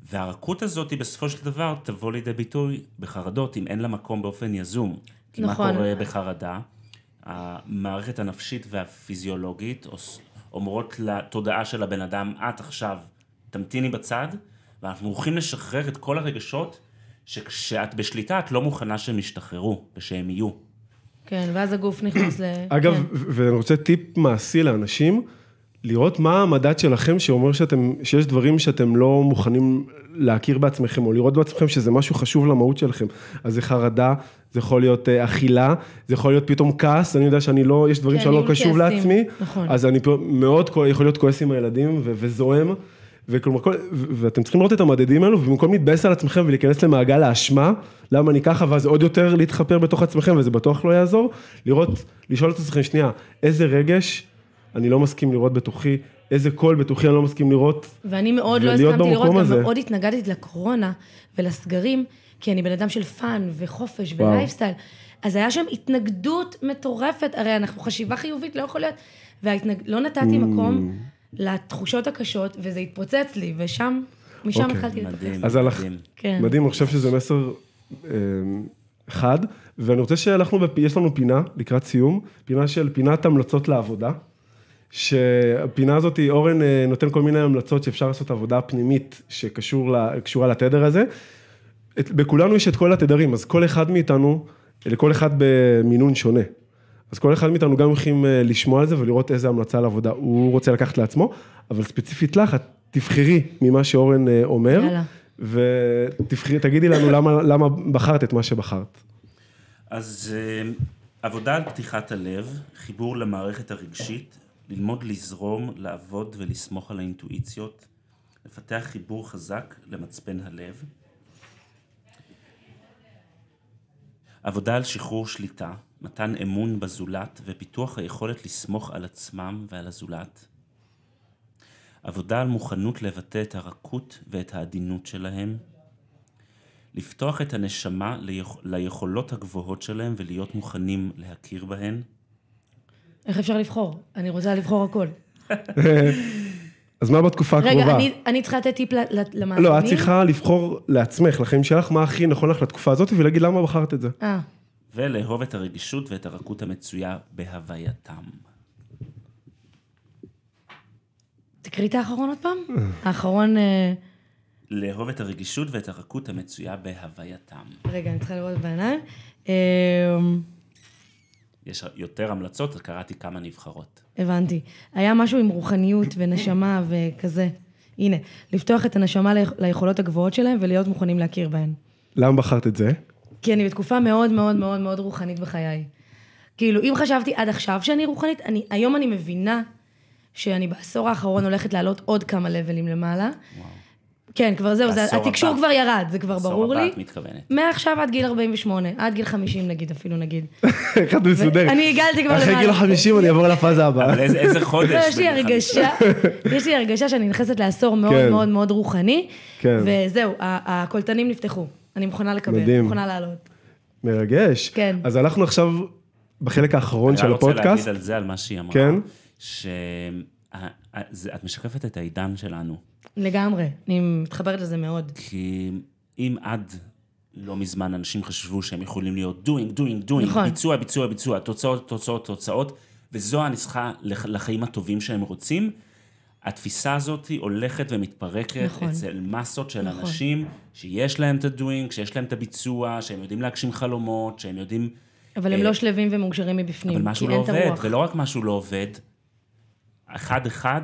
והרכות הזאת היא בסופו של דבר תבוא לידי ביטוי בחרדות, אם אין לה מקום באופן יזום. כי נכון. מה קורה בחרדה? המערכת הנפשית והפיזיולוגית אומרות לתודעה של הבן אדם, את עכשיו תמתיני בצד, ואנחנו הולכים לשחרר את כל הרגשות שכשאת בשליטה את לא מוכנה שהם ישתחררו ושהם יהיו. כן, ואז הגוף נכנס ל... (clears throat) אגב, כן. ואני רוצה טיפ מעשי לאנשים, לראות מה המדד שלכם שאומר שאתם, שיש דברים שאתם לא מוכנים להכיר בעצמכם, או לראות בעצמכם שזה משהו חשוב למהות שלכם. אז זה חרדה, זה יכול להיות אה, אכילה, זה יכול להיות פתאום כעס, אני יודע שאני לא, יש דברים כן, שאני לא קשוב כעסים, לעצמי, נכון. אז אני מאוד יכול להיות כועס עם הילדים ו- וזועם. וכלומר, כל, ואתם צריכים לראות את המדדים האלו, ובמקום להתבאס על עצמכם ולהיכנס למעגל האשמה, למה אני ככה, ואז עוד יותר להתחפר בתוך עצמכם, וזה בטוח לא יעזור, לראות, לשאול את עצמכם, שנייה, איזה רגש אני לא מסכים לראות בתוכי, איזה קול בתוכי אני לא מסכים לראות, ואני מאוד לא הסכמתי לראות, גם הזה. מאוד התנגדתי לקורונה ולסגרים, כי אני בן אדם של fun וחופש. ולייפסטייל. אז היה שם התנגדות מטורפת, הרי אנחנו חשיבה חיובית, לא יכול להיות. ולא נתתי Mm. מקום לתחושות הקשות, וזה התפוצץ לי, ושם, משם אוקיי. התחלתי מדהים, לטפס. אז הלך- מדהים. כן. מדהים, אני חושב שזה מסר אה, חד, ואני רוצה שאנחנו, בפ... יש לנו פינה לקראת סיום, פינה של פינת המלצות לעבודה, שהפינה הזאת, אורן אה, נותן כל מיני המלצות שאפשר לעשות עבודה פנימית שקשורה לתדר הזה. את, בכולנו יש את כל התדרים, אז כל אחד מאיתנו, לכל אחד במינון שונה. אז כל אחד מאיתנו גם יכולים אה, לשמוע על זה ולראות איזה המלצה לעבודה הוא רוצה לקחת לעצמו, אבל ספציפית לך, את תבחרי ממה שאורן אה, אומר, יאללה. ותבחרי, תגידי לנו למה, למה בחרת את מה שבחרת. אז אה, עבודה על פתיחת הלב, חיבור למערכת הרגשית, ללמוד לזרום, לעבוד ולסמוך על האינטואיציות, לפתח חיבור חזק למצפן הלב. עבודה על שחרור שליטה, מתן אמון בזולת ופיתוח היכולת לסמוך על עצמם ועל הזולת. עבודה על מוכנות לבטא את הרכות ואת העדינות שלהם. לפתוח את הנשמה ליכ... ליכולות הגבוהות שלהם ולהיות מוכנים להכיר בהן. איך אפשר לבחור? אני רוצה לבחור הכל. אז מה בתקופה הקרובה? רגע, אני- אני צריכה לתת טיפ למאזינים? לא, את צריכה לבחור לעצמך, לחיים שלך, מה הכי נכון לך לתקופה הזאת, ולהגיד למה בחרת את זה. אה, ולאהוב את הרגישות ואת הרכות המצויה בהווייתם. תקריא את האחרון עוד פעם? (laughs) האחרון... אה, לאהוב את הרגישות ואת הרכות המצויה בהווייתם. רגע, אני צריכה לראות בעיניים. אה, יש יותר המלצות, קראתי כמה נבחרות. הבנתי. היה משהו עם רוחניות ונשמה (clears throat) וכזה. הנה, לפתוח את הנשמה ליכ- ליכולות הגבוהות שלהם ולהיות מוכנים להכיר בהן. למה בחרת את זה? כי אני בתקופה מאוד מאוד מאוד מאוד רוחנית בחיי. כאילו, אם חשבתי עד עכשיו שאני רוחנית, אני, היום אני מבינה שאני בעשור האחרון הולכת לעלות עוד כמה לבלים למעלה. וואו. כן, כבר זהו, זה, התקשור הבא. כבר ירד, זה כבר ברור עשור הבא לי. את מתכוונת. מעכשיו עד גיל 48, עד גיל 50 נגיד, אפילו נגיד. (laughs) אחד מסודר. אני הגעתי כבר אחרי למעלה. גיל החמישים אני אעבור לפאזה הבאה. אבל איזה, איזה חודש. לא, יש לי הרגשה, יש לי הרגשה שאני נכנסת לעשור מאוד כן. מאוד מאוד רוחני, כן. וזהו, הקולטנים נפתחו. אני מוכנה לקבל, מדהים. מוכנה לעלות. מרגש. כן. אז אנחנו עכשיו בחלק האחרון של אני רוצה הפודקאסט. להגיד על זה, על מה שהיא אמרה. כן. שאת משקפת את העידן שלנו. לגמרי, אני מתחברת לזה מאוד. כי אם עד לא מזמן אנשים חשבו שהם יכולים להיות doing, doing, doing, נכון. ביצוע, ביצוע, ביצוע, תוצאות, תוצאות, תוצאות, וזו הנוסחה לח- לחיים הטובים שהם רוצים, התפיסה הזאת הולכת ומתפרקת נכון. אצל מסות של נכון. אנשים שיש להם את ה-doing, שיש להם את הביצוע, שהם יודעים להגשים חלומות, שהם יודעים... אבל הם אה, לא שלווים ומאושרים מבפנים, אבל משהו לא עובד, הרוח. ולא רק משהו לא עובד, אחד-אחד,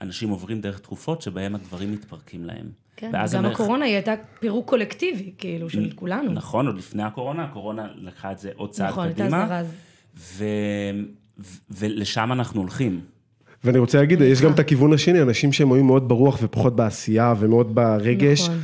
אנשים עוברים דרך תקופות שבהם הדברים מתפרקים להם. כן, גם הם- הקורונה היא הייתה פירוק קולקטיבי, כאילו, של כולנו. נכון, עוד לפני הקורונה, הקורונה לקחה את זה עוד צעד נכון, הייתה קדימה. זרז. ו... ו- ולשם אנחנו הולכים. ואני רוצה להגיד, יש. גם את הכיוון השני, אנשים שהם היו מאוד ברוח ופחות בעשייה ומאוד ברגש. נכון.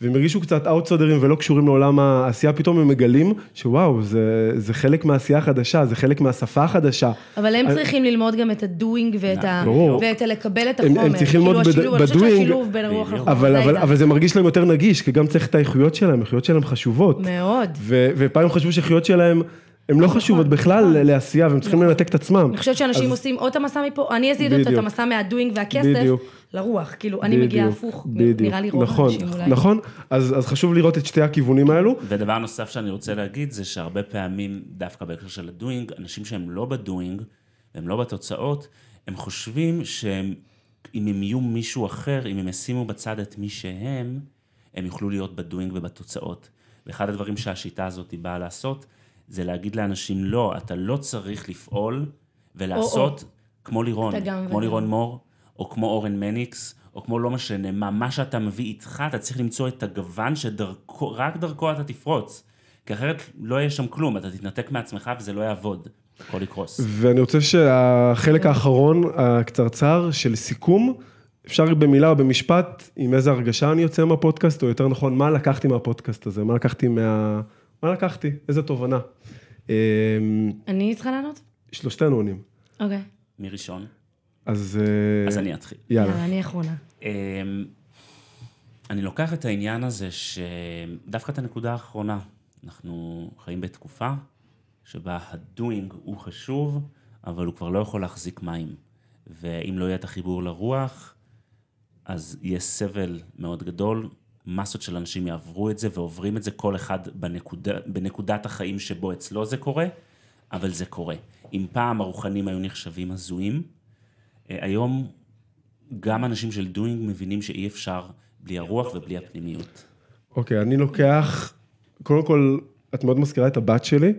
והם הרגישו קצת אאוטסודרים ולא קשורים לעולם העשייה, פתאום הם מגלים שוואו, זה, זה חלק מהעשייה החדשה, זה חלק מהשפה החדשה. אבל הם צריכים ללמוד גם את הדוינג ואת ה... ואת הלקבל את הם- החומר. הם צריכים ללמוד כאילו בד- השילוב, אני חושבת בדוינג, שהשילוב בין הרוח. לחומר, אבל, אבל. אבל זה מרגיש להם יותר נגיש, כי גם צריך את האיכויות שלהם, האיכויות שלהם חשובות. מאוד. ו- ופעם הם חשבו שהאיכויות שלהם, הן לא חשובות בכלל נכון. לעשייה, והם צריכים נכון. לנתק את עצמם. אני חושבת שאנשים עושים או את המסע מפה, אני עשיתי את. המסע מהדוינג והכסף. לרוח. כאילו, אני מגיעה הפוך, בדיוק. נראה לי רוב נכון, האנשים אולי. נכון, אז, אז חשוב לראות את שתי הכיוונים האלו. ודבר נוסף שאני רוצה להגיד זה שהרבה פעמים, דווקא בהקשר של ה doing, אנשים שהם לא ב doing, הם לא בתוצאות, הם חושבים שהם, אם הם יהיו מישהו אחר, אם הם ישימו בצד את מי שהם, הם יוכלו להיות ב doing ובתוצאות. ואחד הדברים שהשיטה הזאת באה לעשות, זה להגיד לאנשים, לא, אתה לא צריך לפעול ולעשות כמו לירון, אתה גם כמו. לירון מור, או כמו אורן מניקס, או כמו לא משנה מה, מה שאתה מביא איתך, אתה צריך למצוא את הגוון שדרכו, רק דרכו אתה תפרוץ. כי אחרת לא יהיה שם כלום, אתה תתנתק מעצמך וזה לא יעבוד, הכל יקרוס. ואני רוצה שהחלק האחרון, הקצרצר של סיכום, אפשר במילה או במשפט, עם איזה הרגשה אני יוצא מהפודקאסט, או יותר נכון, מה לקחתי מהפודקאסט הזה, מה לקחתי מה... מה לקחתי, איזה תובנה. אמ, אני צריכה לענות? שלושתנו עונים. אוקיי. מי ראשון? אז... אה, אז אני אתחיל. יאללה. אני אחרונה. אמ, אני לוקח את העניין הזה שדווקא את הנקודה האחרונה, אנחנו חיים בתקופה שבה הדוינג הוא חשוב, אבל הוא כבר לא יכול להחזיק מים. ואם לא יהיה את החיבור לרוח, אז יהיה סבל מאוד גדול, מסות של אנשים יעברו את זה ועוברים את זה, כל אחד בנקודה, בנקודת החיים שבו אצלו זה קורה, אבל זה קורה. אם פעם הרוחנים היו נחשבים הזויים, אה, היום גם אנשים של דוינג מבינים שאי אפשר בלי הרוח ובלי הפנימיות. אוקיי, אני לוקח, קודם כל, את מאוד מזכירה את הבת שלי,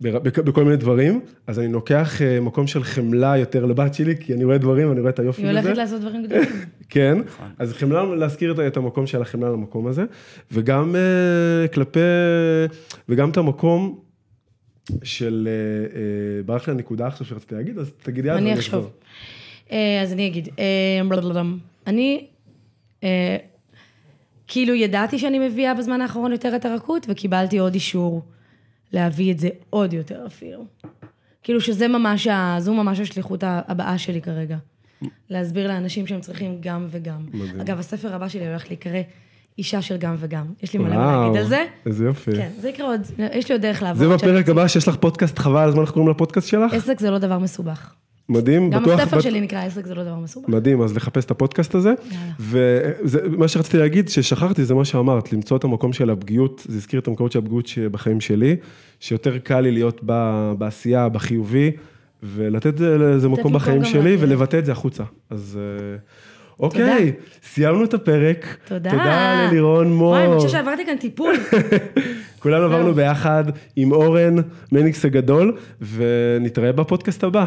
בכל מיני דברים, אז אני לוקח אה, מקום של חמלה יותר לבת שלי, כי אני רואה דברים, אני רואה את היופי היא בזה. הולכת לעשות דברים גדולים. (laughs) כן, אז חמלה, להזכיר את- את המקום של החמלה למקום הזה, וגם אה, כלפי, וגם את המקום של, אה, ברח לי הנקודה עכשיו שרציתי להגיד, אז תגידי אז אני אחשוב. אז אני אגיד. אני, כאילו ידעתי שאני מביאה בזמן האחרון יותר את הרכות, וקיבלתי עוד אישור להביא את זה עוד יותר אפילו. כאילו שזה ממש, ה- זו ממש השליחות הבאה שלי כרגע. להסביר לאנשים שהם צריכים גם וגם. מדהים. אגב, הספר הבא שלי הולך להיקרא אישה של גם וגם. יש לי מלא מה להגיד על זה. איזה יופי. כן, זה יקרה עוד, יש לי עוד דרך לעבור. זה בפרק הבא שיש לך פודקאסט חבל על הזמן, איך קוראים לפודקאסט שלך? עסק זה לא דבר מסובך. מדהים, גם בטוח. הספר בט- שלי נקרא עסק זה לא דבר מסובך. מדהים, אז לחפש את הפודקאסט הזה. ומה שרציתי להגיד, ששכחתי, זה מה שאמרת, למצוא את המקום של הפגיעות, זה הזכיר את המקומות של הפגיעות שבחיים שלי, שיותר קל לי להיות ב- בעשייה, בחיובי, ולתת לזה מקום בחיים גם שלי, לאחרים. ולבטא את זה החוצה. אז אה, אוקיי, סיימנו את הפרק. תודה. תודה ללירון מור. וואי, אני חושבת שעברתי כאן טיפול. (laughs) כולנו עברנו. ביחד עם אורן מניקס הגדול, ונתראה בפודקאסט הבא.